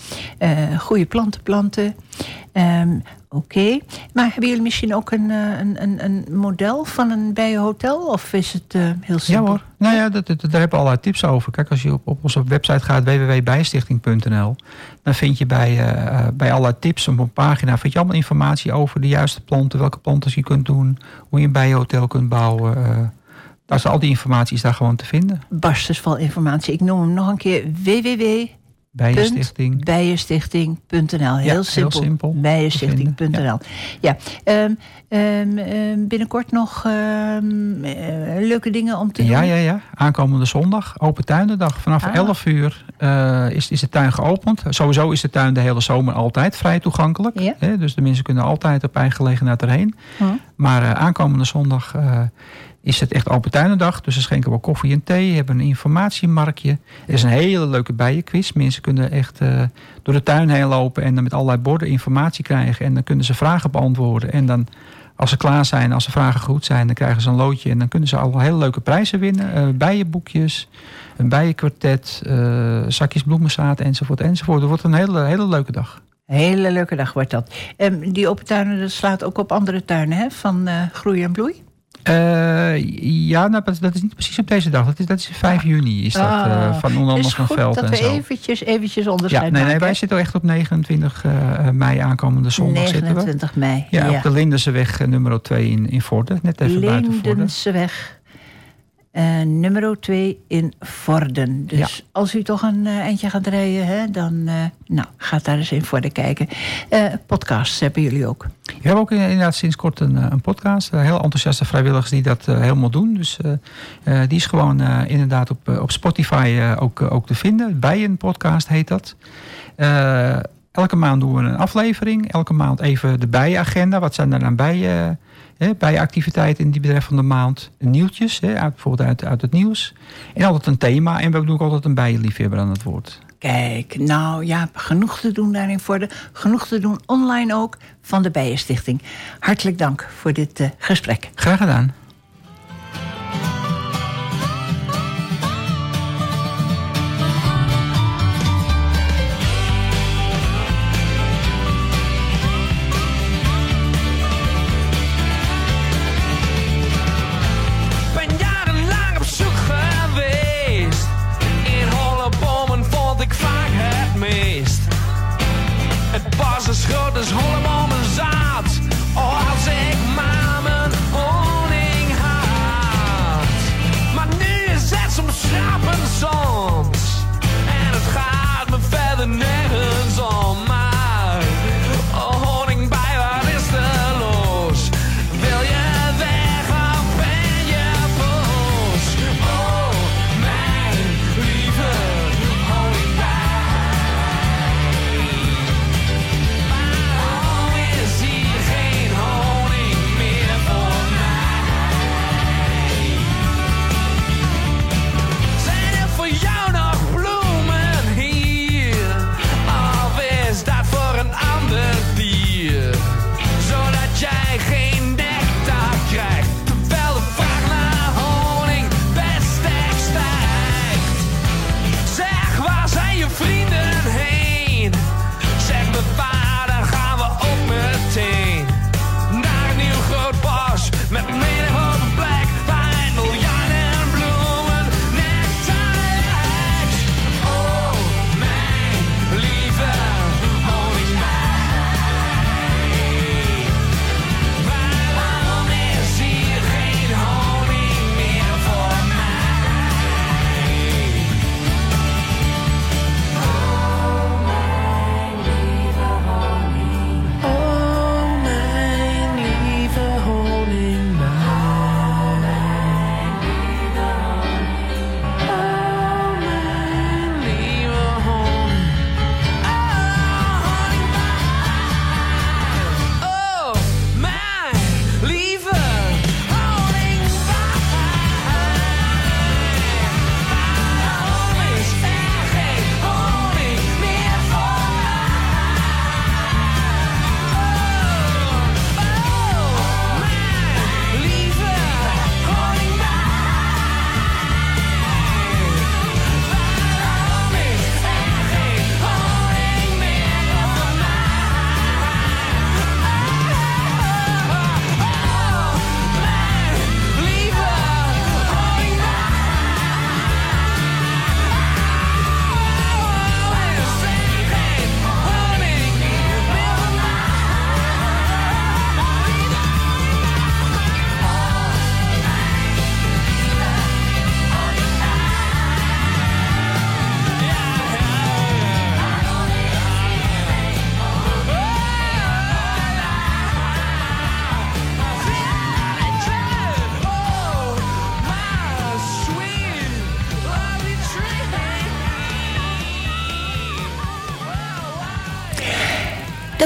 goede planten planten. Um, Oké, okay. maar hebben jullie misschien ook een, een, een, een model van een bijenhotel? Of is het uh, heel simpel? Ja hoor, nou ja, dat, dat, daar hebben we allerlei tips over. Kijk, als je op, op onze website gaat, www.bijenstichting.nl... dan vind je bij, uh, bij allerlei tips op een pagina... vind je allemaal informatie over de juiste planten... welke planten je kunt doen, hoe je een bijenhotel kunt bouwen... Uh, daar is al die informatie is daar gewoon te vinden. Barstensvol informatie. Ik noem hem nog een keer www Bijenstichting. Bijenstichting.nl. Heel, ja, simpel. heel simpel. Bijenstichting.nl. Ja, ja. Um, um, binnenkort nog um, leuke dingen om te doen. Ja, ja, ja. Aankomende zondag, open tuinendag. Vanaf ah. 11 uur uh, is, is de tuin geopend. Sowieso is de tuin de hele zomer altijd vrij toegankelijk. Ja. Hè? Dus de mensen kunnen altijd op eigen gelegenheid erheen. Hm. Maar aankomende zondag is het echt open tuinendag. Dus ze schenken wel koffie en thee. Hebben een informatiemarktje. Er is een hele leuke bijenquiz. Mensen kunnen echt door de tuin heen lopen en dan met allerlei borden informatie krijgen. En dan kunnen ze vragen beantwoorden. En dan als ze klaar zijn, als de vragen goed zijn, dan krijgen ze een loodje. En dan kunnen ze al hele leuke prijzen winnen. Uh, bijenboekjes, een bijenkwartet, uh, zakjes bloemenzaad enzovoort enzovoort. Het wordt een hele, hele leuke dag. Hele leuke dag wordt dat. Um, die open tuinen dat slaat ook op andere tuinen hè, van Groei en Bloei? Uh, ja, nou, dat is niet precies op deze dag. Dat is, dat is 5 juni, is dat uh, van onder andere van Veld dat en we eventjes, eventjes onderscheid ja, nee, nee, wij zitten echt op 29 uh, mei aankomende zondag 29 mei, ja, ja. op de Lindenseweg nummer 2 in, in Vorden. Net even buiten Vorden. Lindenseweg uh, nummer 2 in Vorden. Dus ja. als u toch een uh, eindje gaat rijden, hè, dan uh, nou, gaat daar eens in Vorden kijken. podcasts hebben jullie ook. We hebben ook inderdaad sinds kort een, een podcast. heel enthousiaste vrijwilligers die dat helemaal doen. Dus die is gewoon inderdaad op, op Spotify ook, ook te vinden. Bij een podcast heet dat. elke maand doen we een aflevering. Elke maand even de bijenagenda. Wat zijn er dan bij hè, bij activiteiten in die betreffende maand. Nieuwtjes, hè, uit, bijvoorbeeld uit, uit het nieuws. En altijd een thema. En we doen ook altijd een bijenliefhebber aan het woord. Kijk, nou ja, genoeg te doen daarin voor de. Genoeg te doen online ook van de Bijenstichting. Hartelijk dank voor dit uh, gesprek. Graag gedaan.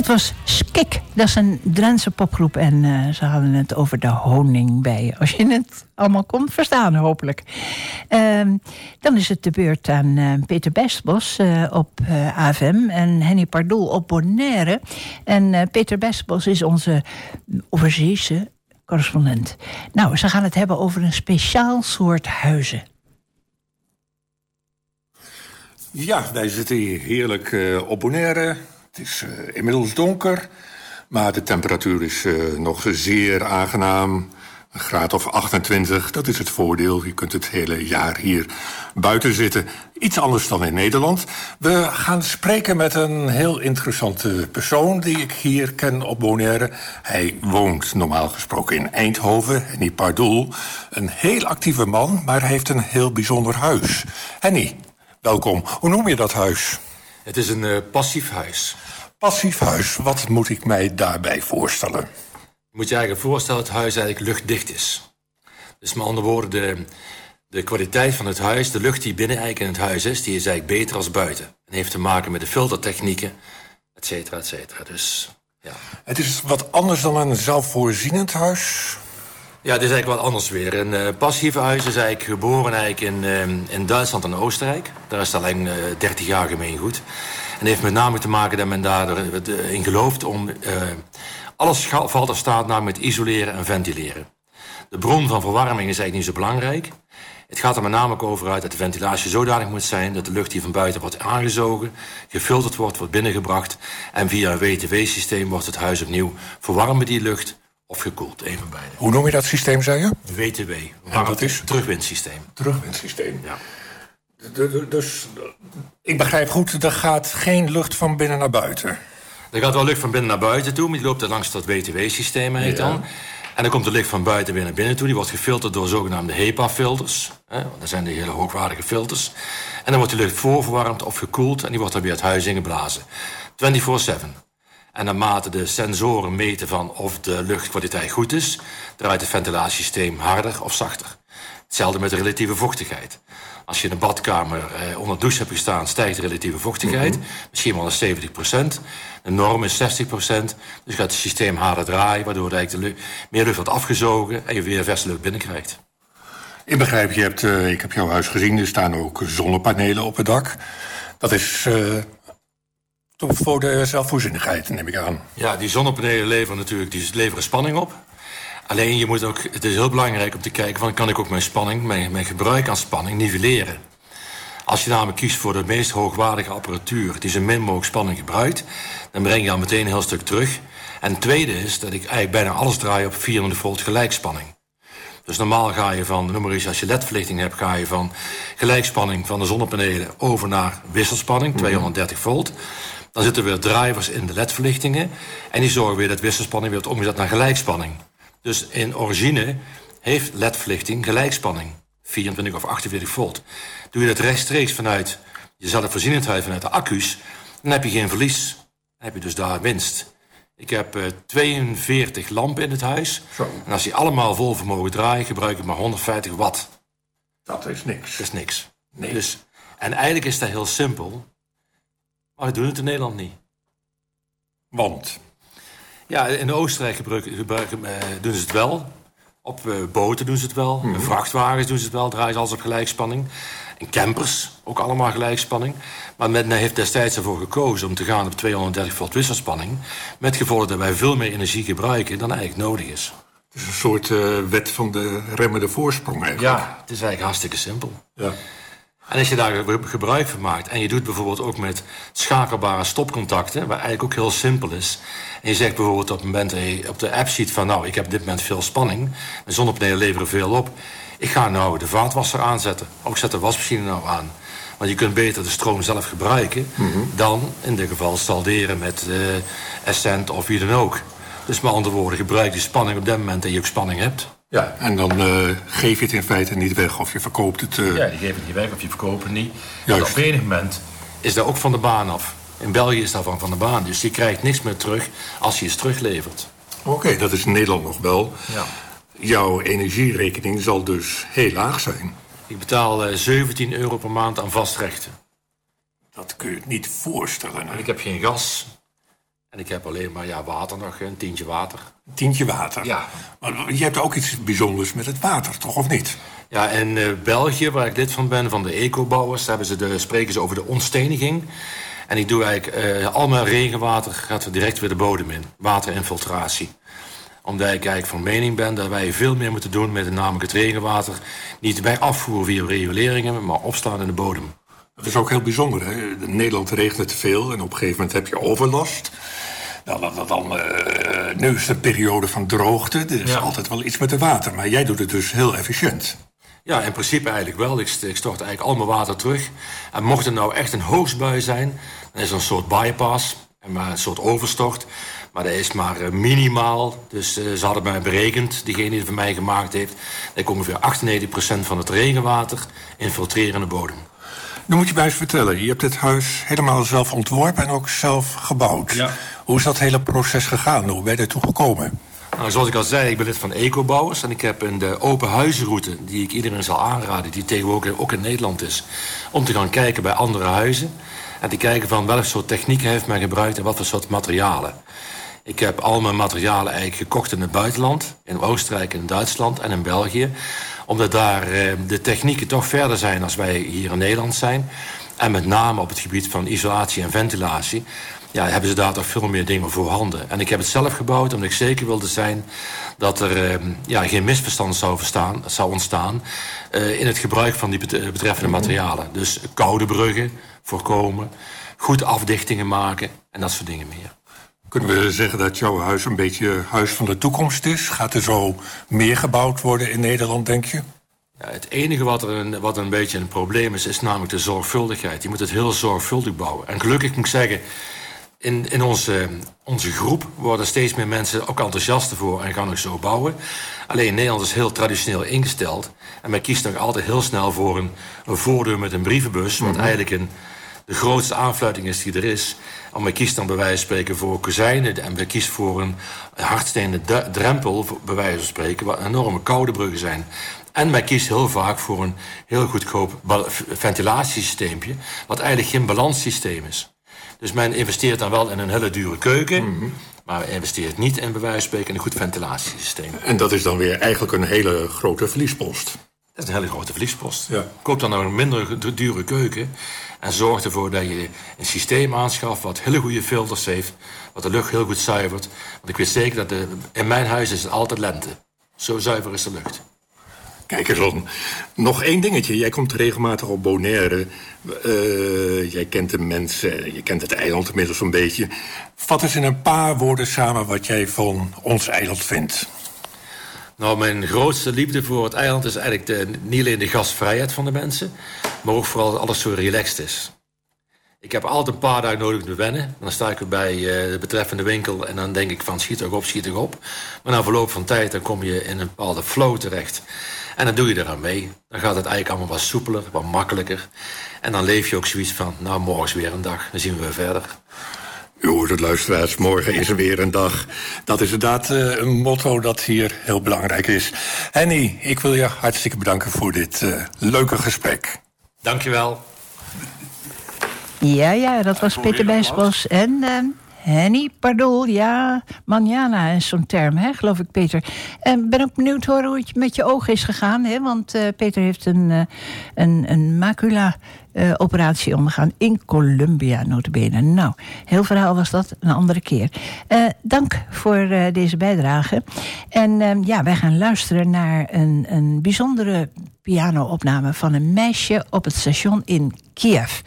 Dat was Skik, dat is een Drentse popgroep en uh, ze hadden het over de honingbij. Als je het allemaal kon verstaan, hopelijk. Uh, dan is het de beurt aan uh, Peter Bestbos uh, op AFM en Henny Pardoel op Bonaire. En Peter Bestbos is onze overzeese correspondent. Nou, ze gaan het hebben over een speciaal soort huizen. Ja, wij zitten hier heerlijk op Bonaire. Het is uh, inmiddels donker, maar de temperatuur is uh, nog zeer aangenaam. Een graad of 28, dat is het voordeel. Je kunt het hele jaar hier buiten zitten. Iets anders dan in Nederland. We gaan spreken met een heel interessante persoon die ik hier ken op Bonaire. Hij woont normaal gesproken in Eindhoven, Henny Pardoel. Een heel actieve man, maar hij heeft een heel bijzonder huis. Henny, welkom. Hoe noem je dat huis? Het is een uh, passief huis. Passief huis, wat moet ik mij daarbij voorstellen? Je moet je eigenlijk voorstellen dat het huis eigenlijk luchtdicht is. Dus met andere woorden, de, de kwaliteit van het huis, de lucht die binnen eigenlijk in het huis is, die is eigenlijk beter als buiten. En heeft te maken met de filtertechnieken, et cetera, et cetera. Dus, ja. Het is wat anders dan een zelfvoorzienend huis? Ja, het is eigenlijk wat anders weer. Een uh, passieve huis is eigenlijk geboren eigenlijk in, uh, in Duitsland en Oostenrijk. Daar is het alleen uh, 30 jaar gemeen goed. En heeft met name te maken dat men daarin gelooft om alles valt er staat namelijk met isoleren en ventileren. De bron van verwarming is eigenlijk niet zo belangrijk. Het gaat er met name over uit dat de ventilatie zodanig moet zijn dat de lucht die van buiten wordt aangezogen, gefilterd wordt, wordt binnengebracht en via een WTW-systeem wordt het huis opnieuw verwarmen die lucht of gekoeld, een van beide. Hoe noem je dat systeem, zei je? WTW. En dat is? Terugwindsysteem. Terugwindsysteem. Ja. Dus ik begrijp goed, er gaat geen lucht van binnen naar buiten. Er gaat wel lucht van binnen naar buiten toe, maar die loopt er langs dat WTW-systeem heet dan. En dan komt de lucht van buiten weer naar binnen toe. Die wordt gefilterd door zogenaamde HEPA-filters. Dat zijn de hele hoogwaardige filters. En dan wordt die lucht voorverwarmd of gekoeld en die wordt dan weer het huis ingeblazen. 24-7. En naarmate de sensoren meten van of de luchtkwaliteit goed is, draait het ventilatiesysteem harder of zachter. Hetzelfde met de relatieve vochtigheid. Als je in een badkamer eh, onder douche hebt gestaan, stijgt de relatieve vochtigheid. Misschien wel naar 70 procent. De norm is 60 procent. Dus gaat het systeem harder draaien, waardoor eigenlijk de meer lucht wordt afgezogen en je weer verse lucht binnenkrijgt. Ik begrijp, je hebt, uh, ik heb jouw huis gezien, er staan ook zonnepanelen op het dak. Dat is uh, voor de zelfvoorzienigheid, neem ik aan. Ja, die zonnepanelen leveren natuurlijk die leveren spanning op. Alleen je moet ook, het is heel belangrijk om te kijken van kan ik ook mijn spanning, mijn, mijn gebruik aan spanning nivelleren. Als je namelijk kiest voor de meest hoogwaardige apparatuur die zo min mogelijk spanning gebruikt, dan breng je al meteen een heel stuk terug. En het tweede is dat ik eigenlijk bijna alles draai op 400 volt gelijkspanning. Dus normaal ga je van, noem maar eens, als je ledverlichting hebt, ga je van gelijkspanning van de zonnepanelen over naar wisselspanning, 230 volt. Dan zitten weer drivers in de ledverlichtingen en die zorgen weer dat wisselspanning weer wordt omgezet naar gelijkspanning. Dus in origine heeft ledverlichting gelijkspanning. 24 of 48 volt. Doe je dat rechtstreeks vanuit je zelfvoorzienendheid vanuit de accu's, dan heb je geen verlies. Dan heb je dus daar winst. Ik heb uh, 42 lampen in het huis. Zo. En als die allemaal vol vermogen draaien, gebruik ik maar 150 watt. Dat is niks. Dat is niks. Nee. Dus, en eigenlijk is dat heel simpel. Maar we doen het in Nederland niet. Want? Ja, in Oostenrijk gebruiken, gebruiken, uh, doen ze het wel. Op uh, boten doen ze het wel. Mhm. Vrachtwagens doen ze het wel. Draaien ze alles op gelijkspanning. En campers, ook allemaal gelijkspanning. Maar men heeft destijds ervoor gekozen om te gaan op 230 volt wisselspanning. Met gevolg dat wij veel meer energie gebruiken dan eigenlijk nodig is. Het is een soort uh, wet van de remmende voorsprong eigenlijk. Ja, het is eigenlijk hartstikke simpel. Ja. En als je daar gebruik van maakt en je doet bijvoorbeeld ook met schakelbare stopcontacten, waar eigenlijk ook heel simpel is. En je zegt bijvoorbeeld op het moment dat je op de app ziet van nou, ik heb op dit moment veel spanning, de zonnepanelen leveren veel op. Ik ga nou de vaatwasser aanzetten. Ook zet de wasmachine nou aan. Want je kunt beter de stroom zelf gebruiken dan in dit geval salderen met uh, Essent of wie dan ook. Dus met andere woorden, gebruik die spanning op dat moment dat je ook spanning hebt. Ja, en dan uh, geef je het in feite niet weg of je verkoopt het. Uh... Ja, die geven het niet weg of je verkoopt het niet. Juist. En op enig moment is dat ook van de baan af. In België is dat van, van de baan. Dus je krijgt niks meer terug als je iets teruglevert. Oké, okay, dat is in Nederland nog wel. Ja. Jouw energierekening zal dus heel laag zijn. Ik betaal uh, 17 euro per maand aan vastrechten. Dat kun je het niet voorstellen. Hè? En ik heb geen gas. En ik heb alleen maar ja, water nog, een tientje water. Tientje water? Ja. Maar je hebt ook iets bijzonders met het water, toch of niet? Ja, in uh, België, waar ik lid van ben, van de ecobouwers... hebben ze de, spreken ze over de ontsteniging. En ik doe eigenlijk... Uh, al mijn regenwater gaat direct weer de bodem in. Waterinfiltratie omdat ik eigenlijk van mening ben dat wij veel meer moeten doen met namelijk het regenwater. Niet bij afvoer via rioleringen, maar opslaan in de bodem. Dat is ook heel bijzonder. Hè? In Nederland regent te veel en op een gegeven moment heb je overlast. Nou, dan, dan, uh, nu is de periode van droogte. Er is altijd wel iets met het water. Maar jij doet het dus heel efficiënt. Ja, in principe eigenlijk wel. Ik, ik stort eigenlijk al mijn water terug. En mocht er nou echt een hoogstbui zijn... dan is er een soort bypass, een soort overstort. Maar dat is maar eh, minimaal. Dus uh, ze hadden mij berekend, diegene die het voor mij gemaakt heeft... dat ik ongeveer 98% van het regenwater infiltreren in de bodem. Nu moet je mij eens vertellen. Je hebt dit huis helemaal zelf ontworpen en ook zelf gebouwd. Ja. Hoe is dat hele proces gegaan? Hoe ben je ertoe gekomen? Nou, zoals ik al zei, ik ben lid van Ecobouwers. En ik heb een de open huizenroute, die ik iedereen zal aanraden... die tegenwoordig ook in Nederland is... om te gaan kijken bij andere huizen. En te kijken van welk soort technieken heeft men gebruikt... en wat voor soort materialen. Ik heb al mijn materialen eigenlijk gekocht in het buitenland. In Oostenrijk, in Duitsland en in België. Omdat daar eh, de technieken toch verder zijn als wij hier in Nederland zijn. En met name op het gebied van isolatie en ventilatie. Ja, hebben ze daar toch veel meer dingen voor handen. En ik heb het zelf gebouwd omdat ik zeker wilde zijn... dat er eh, ja, geen misverstand zou, verstaan, zou ontstaan... Uh, in het gebruik van die betreffende materialen. Dus koude bruggen voorkomen, goed afdichtingen maken en dat soort dingen meer. Kunnen we zeggen dat jouw huis een beetje huis van de toekomst is? Gaat er zo meer gebouwd worden in Nederland, denk je? Ja, het enige wat, er een, wat een beetje een probleem is, is namelijk de zorgvuldigheid. Je moet het heel zorgvuldig bouwen. En gelukkig moet ik zeggen, in, in onze, onze groep worden steeds meer mensen ook enthousiaster voor en gaan ook zo bouwen. Alleen Nederland is heel traditioneel ingesteld. En men kiest nog altijd heel snel voor een, een voordeur met een brievenbus, wat mhm. eigenlijk een de grootste aanfluiting is die er is. En we kiezen dan bij wijze van spreken voor kozijnen. En we kiezen voor een hardstenen drempel, bij wijze van spreken, wat enorme koude bruggen zijn. En wij kiezen heel vaak voor een heel goedkoop ventilatiesysteempje, wat eigenlijk geen balanssysteem is. Dus men investeert dan wel in een hele dure keuken, mhm. maar men investeert niet in bij wijze van spreken een goed ventilatiesysteem. En dat is dan weer eigenlijk een hele grote verliespost. Dat is een hele grote verliespost. Ja. Koop dan nou een minder dure keuken. En zorg ervoor dat je een systeem aanschaft wat hele goede filters heeft. Wat de lucht heel goed zuivert. Want ik weet zeker dat de, in mijn huis is het altijd lente. Zo zuiver is de lucht. Kijk eens. Nog één dingetje. Jij komt regelmatig op Bonaire. Uh, jij kent de mensen, je kent het eiland inmiddels een beetje. Vat eens in een paar woorden samen wat jij van ons eiland vindt. Nou, mijn grootste liefde voor het eiland is eigenlijk de, niet alleen de gastvrijheid van de mensen, maar ook vooral dat alles zo relaxed is. Ik heb altijd een paar dagen nodig te wennen. Dan sta ik bij uh, de betreffende winkel en dan denk ik van schiet toch op, schiet toch op. Maar na verloop van tijd dan kom je in een bepaalde flow terecht. En dan doe je eraan mee. Dan gaat het eigenlijk allemaal wat soepeler, wat makkelijker. En dan leef je ook zoiets van, nou morgen is weer een dag, dan zien we weer verder. U hoort het luisteraars, morgen is er weer een dag. Dat is inderdaad uh, een motto dat hier heel belangrijk is. Henny, ik wil je hartstikke bedanken voor dit uh, leuke gesprek. Dankjewel. Ja, ja, dat was Peter Bijsbos en uh, Henny Pardoel. Ja, manjana is zo'n term, hè, geloof ik, Peter. En ben ook benieuwd horen hoe het met je ogen is gegaan. Hè, want uh, Peter heeft een, uh, een, een macula uh, operatie ondergaan in Colombia, notabene. Nou, heel verhaal was dat een andere keer. Dank voor deze bijdrage. En ja, wij gaan luisteren naar een, een bijzondere piano-opname van een meisje op het station in Kiev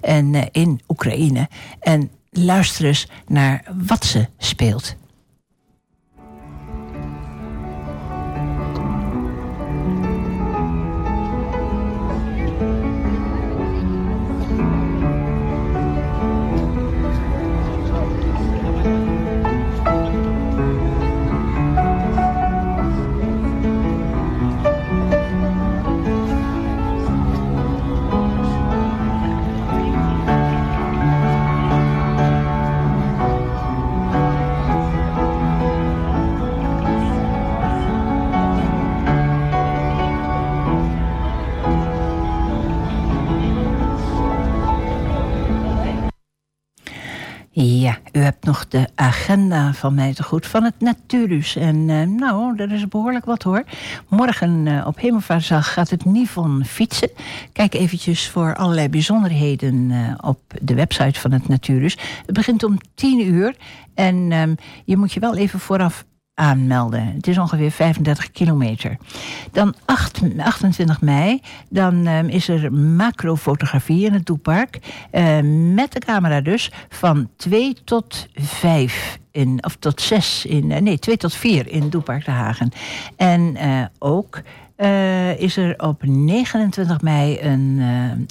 en in Oekraïne. En luister eens naar wat ze speelt. De agenda van mij te goed van het Natuurus. En uh, nou, er is behoorlijk wat hoor. Morgen uh, op Hemelvaartsdag gaat het Nivon fietsen. Kijk eventjes voor allerlei bijzonderheden uh, op de website van het Natuurus. Het begint om 10 uur en um, je moet je wel even vooraf aanmelden. Het is ongeveer 35 kilometer. Dan 8, 28 mei, dan um, is er macrofotografie in het Doepark. Uh, met de camera dus, van 2 tot 5 in, of tot 6 in, uh, nee, 2 tot 4 in Doepark de Hagen. En uh, ook is er op 29 mei een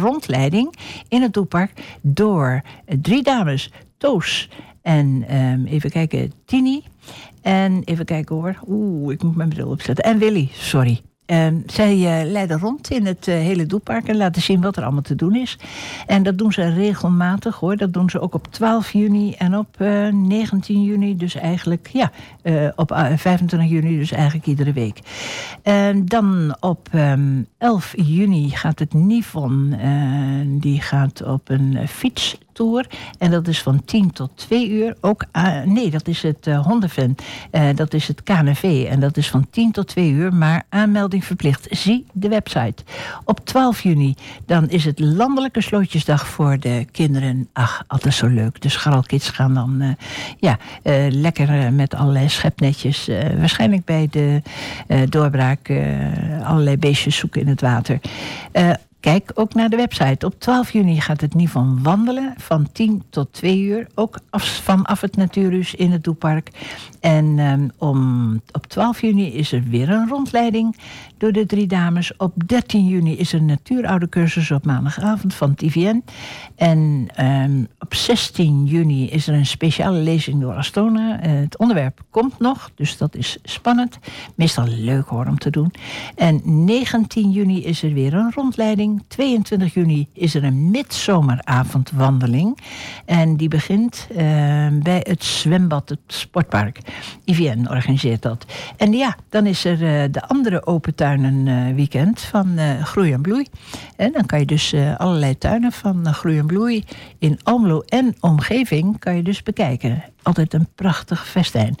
rondleiding in het Doepark door drie dames, Toos en um, even kijken, Tini. En even kijken hoor. Oeh, ik moet mijn bril opzetten. En Willy, sorry. Um, zij uh, leiden rond in het uh, hele doelpark en laten zien wat er allemaal te doen is. En dat doen ze regelmatig hoor. Dat doen ze ook op 12 juni en op uh, 19 juni. Dus eigenlijk, ja, op 25 juni, dus eigenlijk iedere week. Dan op um, 11 juni gaat het Nivon. die gaat op een fiets Tour. En dat is van 10 tot 2 uur. Ook, uh, nee, dat is het. Uh, dat is het KNV. En dat is van 10 tot 2 uur. Maar aanmelding verplicht. Zie de website. Op 12 juni dan is het landelijke slootjesdag voor de kinderen. Ach, altijd zo leuk. De scharrelkids gaan dan ja, lekker met allerlei schepnetjes. waarschijnlijk bij de doorbraak allerlei beestjes zoeken in het water. Kijk ook naar de website. Op 12 juni gaat het Nivon wandelen van 10 tot 2 uur. Ook af, vanaf het Natuurhuis in het Doepark. En um, om, op 12 juni is er weer een rondleiding door de drie dames. Op 13 juni is er een natuuroude cursus op maandagavond van TVN. En um, op 16 juni is er een speciale lezing door Astona. Uh, het onderwerp komt nog, dus dat is spannend. Meestal leuk hoor om te doen. En 19 juni is er weer een rondleiding. 22 juni is er een midzomeravondwandeling. En die begint uh, bij het zwembad, het sportpark. IVN organiseert dat. En ja, dan is er uh, de andere open tuinen uh, weekend van Groei en Bloei. En dan kan je dus allerlei tuinen van Groei en Bloei in Almelo en omgeving kan je dus bekijken. Altijd een prachtig festijn.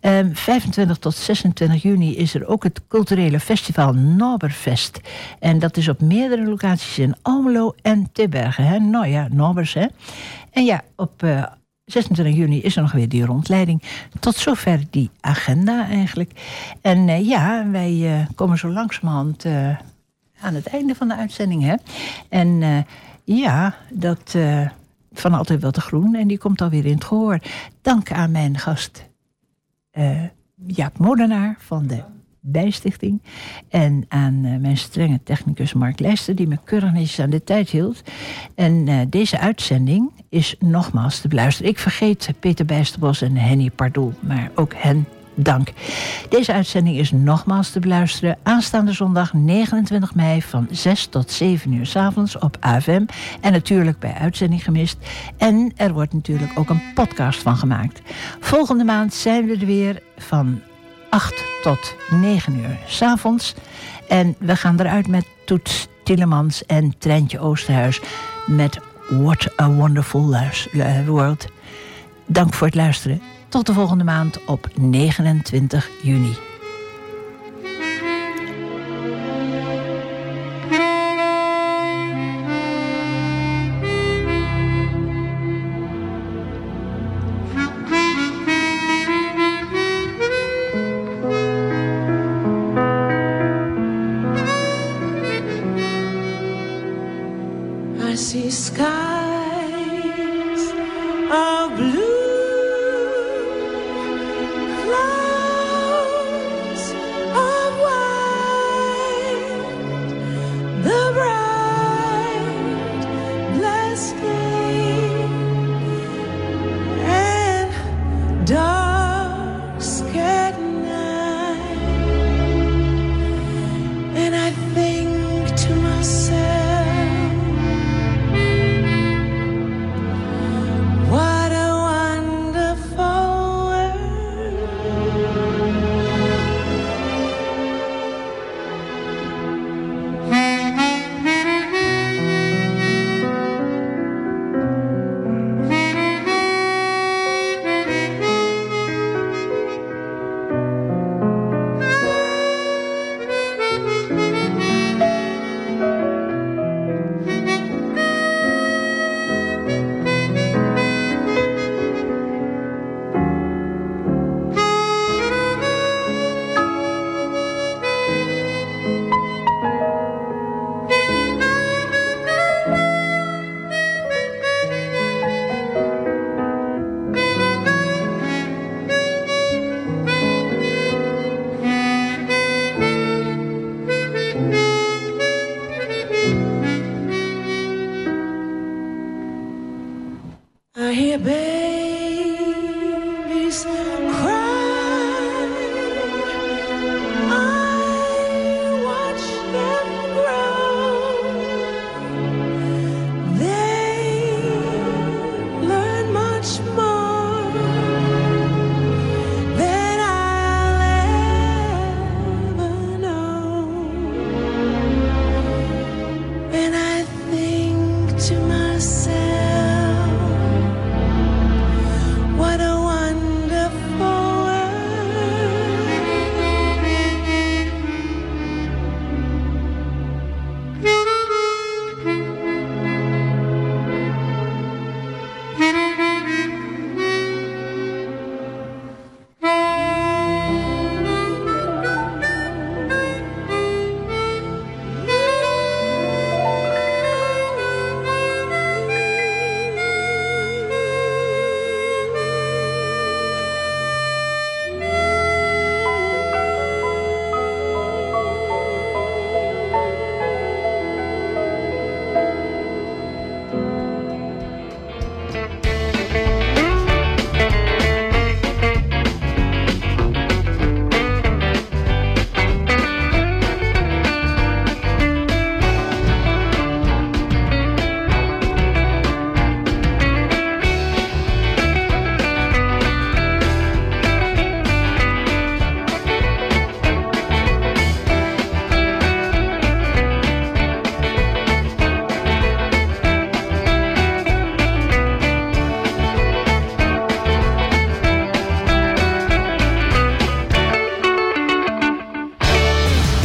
Um, 25 tot 26 juni is er ook het culturele festival Noberfest. En dat is op meerdere locaties in Almelo en Tibbergen. Hè? Nou ja, Nobers. Hè? En ja, op 26 juni is er nog weer die rondleiding. Tot zover die agenda eigenlijk. En uh, ja, wij uh, komen zo langzamerhand uh, aan het einde van de uitzending. Hè? En ja, dat van Altijd Wel te Groen. En die komt alweer in het gehoor. Dank aan mijn gast Jaap Modenaar van de Bijstichting. En aan uh, mijn strenge technicus Mark Leijster, die me keurig netjes aan de tijd hield. En uh, deze uitzending is nogmaals te beluisteren. Ik vergeet Peter Bijsterbos en Henny Pardoel, maar ook hen dank. Deze uitzending is nogmaals te beluisteren aanstaande zondag 29 mei van 6 tot 7 uur s avonds op AFM. En natuurlijk bij uitzending gemist. En er wordt natuurlijk ook een podcast van gemaakt. Volgende maand zijn we er weer van 8 tot 9 uur s'avonds. En we gaan eruit met Toets Tillemans en Trentje Oosterhuis met What a Wonderful World. Dank voor het luisteren. Tot de volgende maand op 29 juni.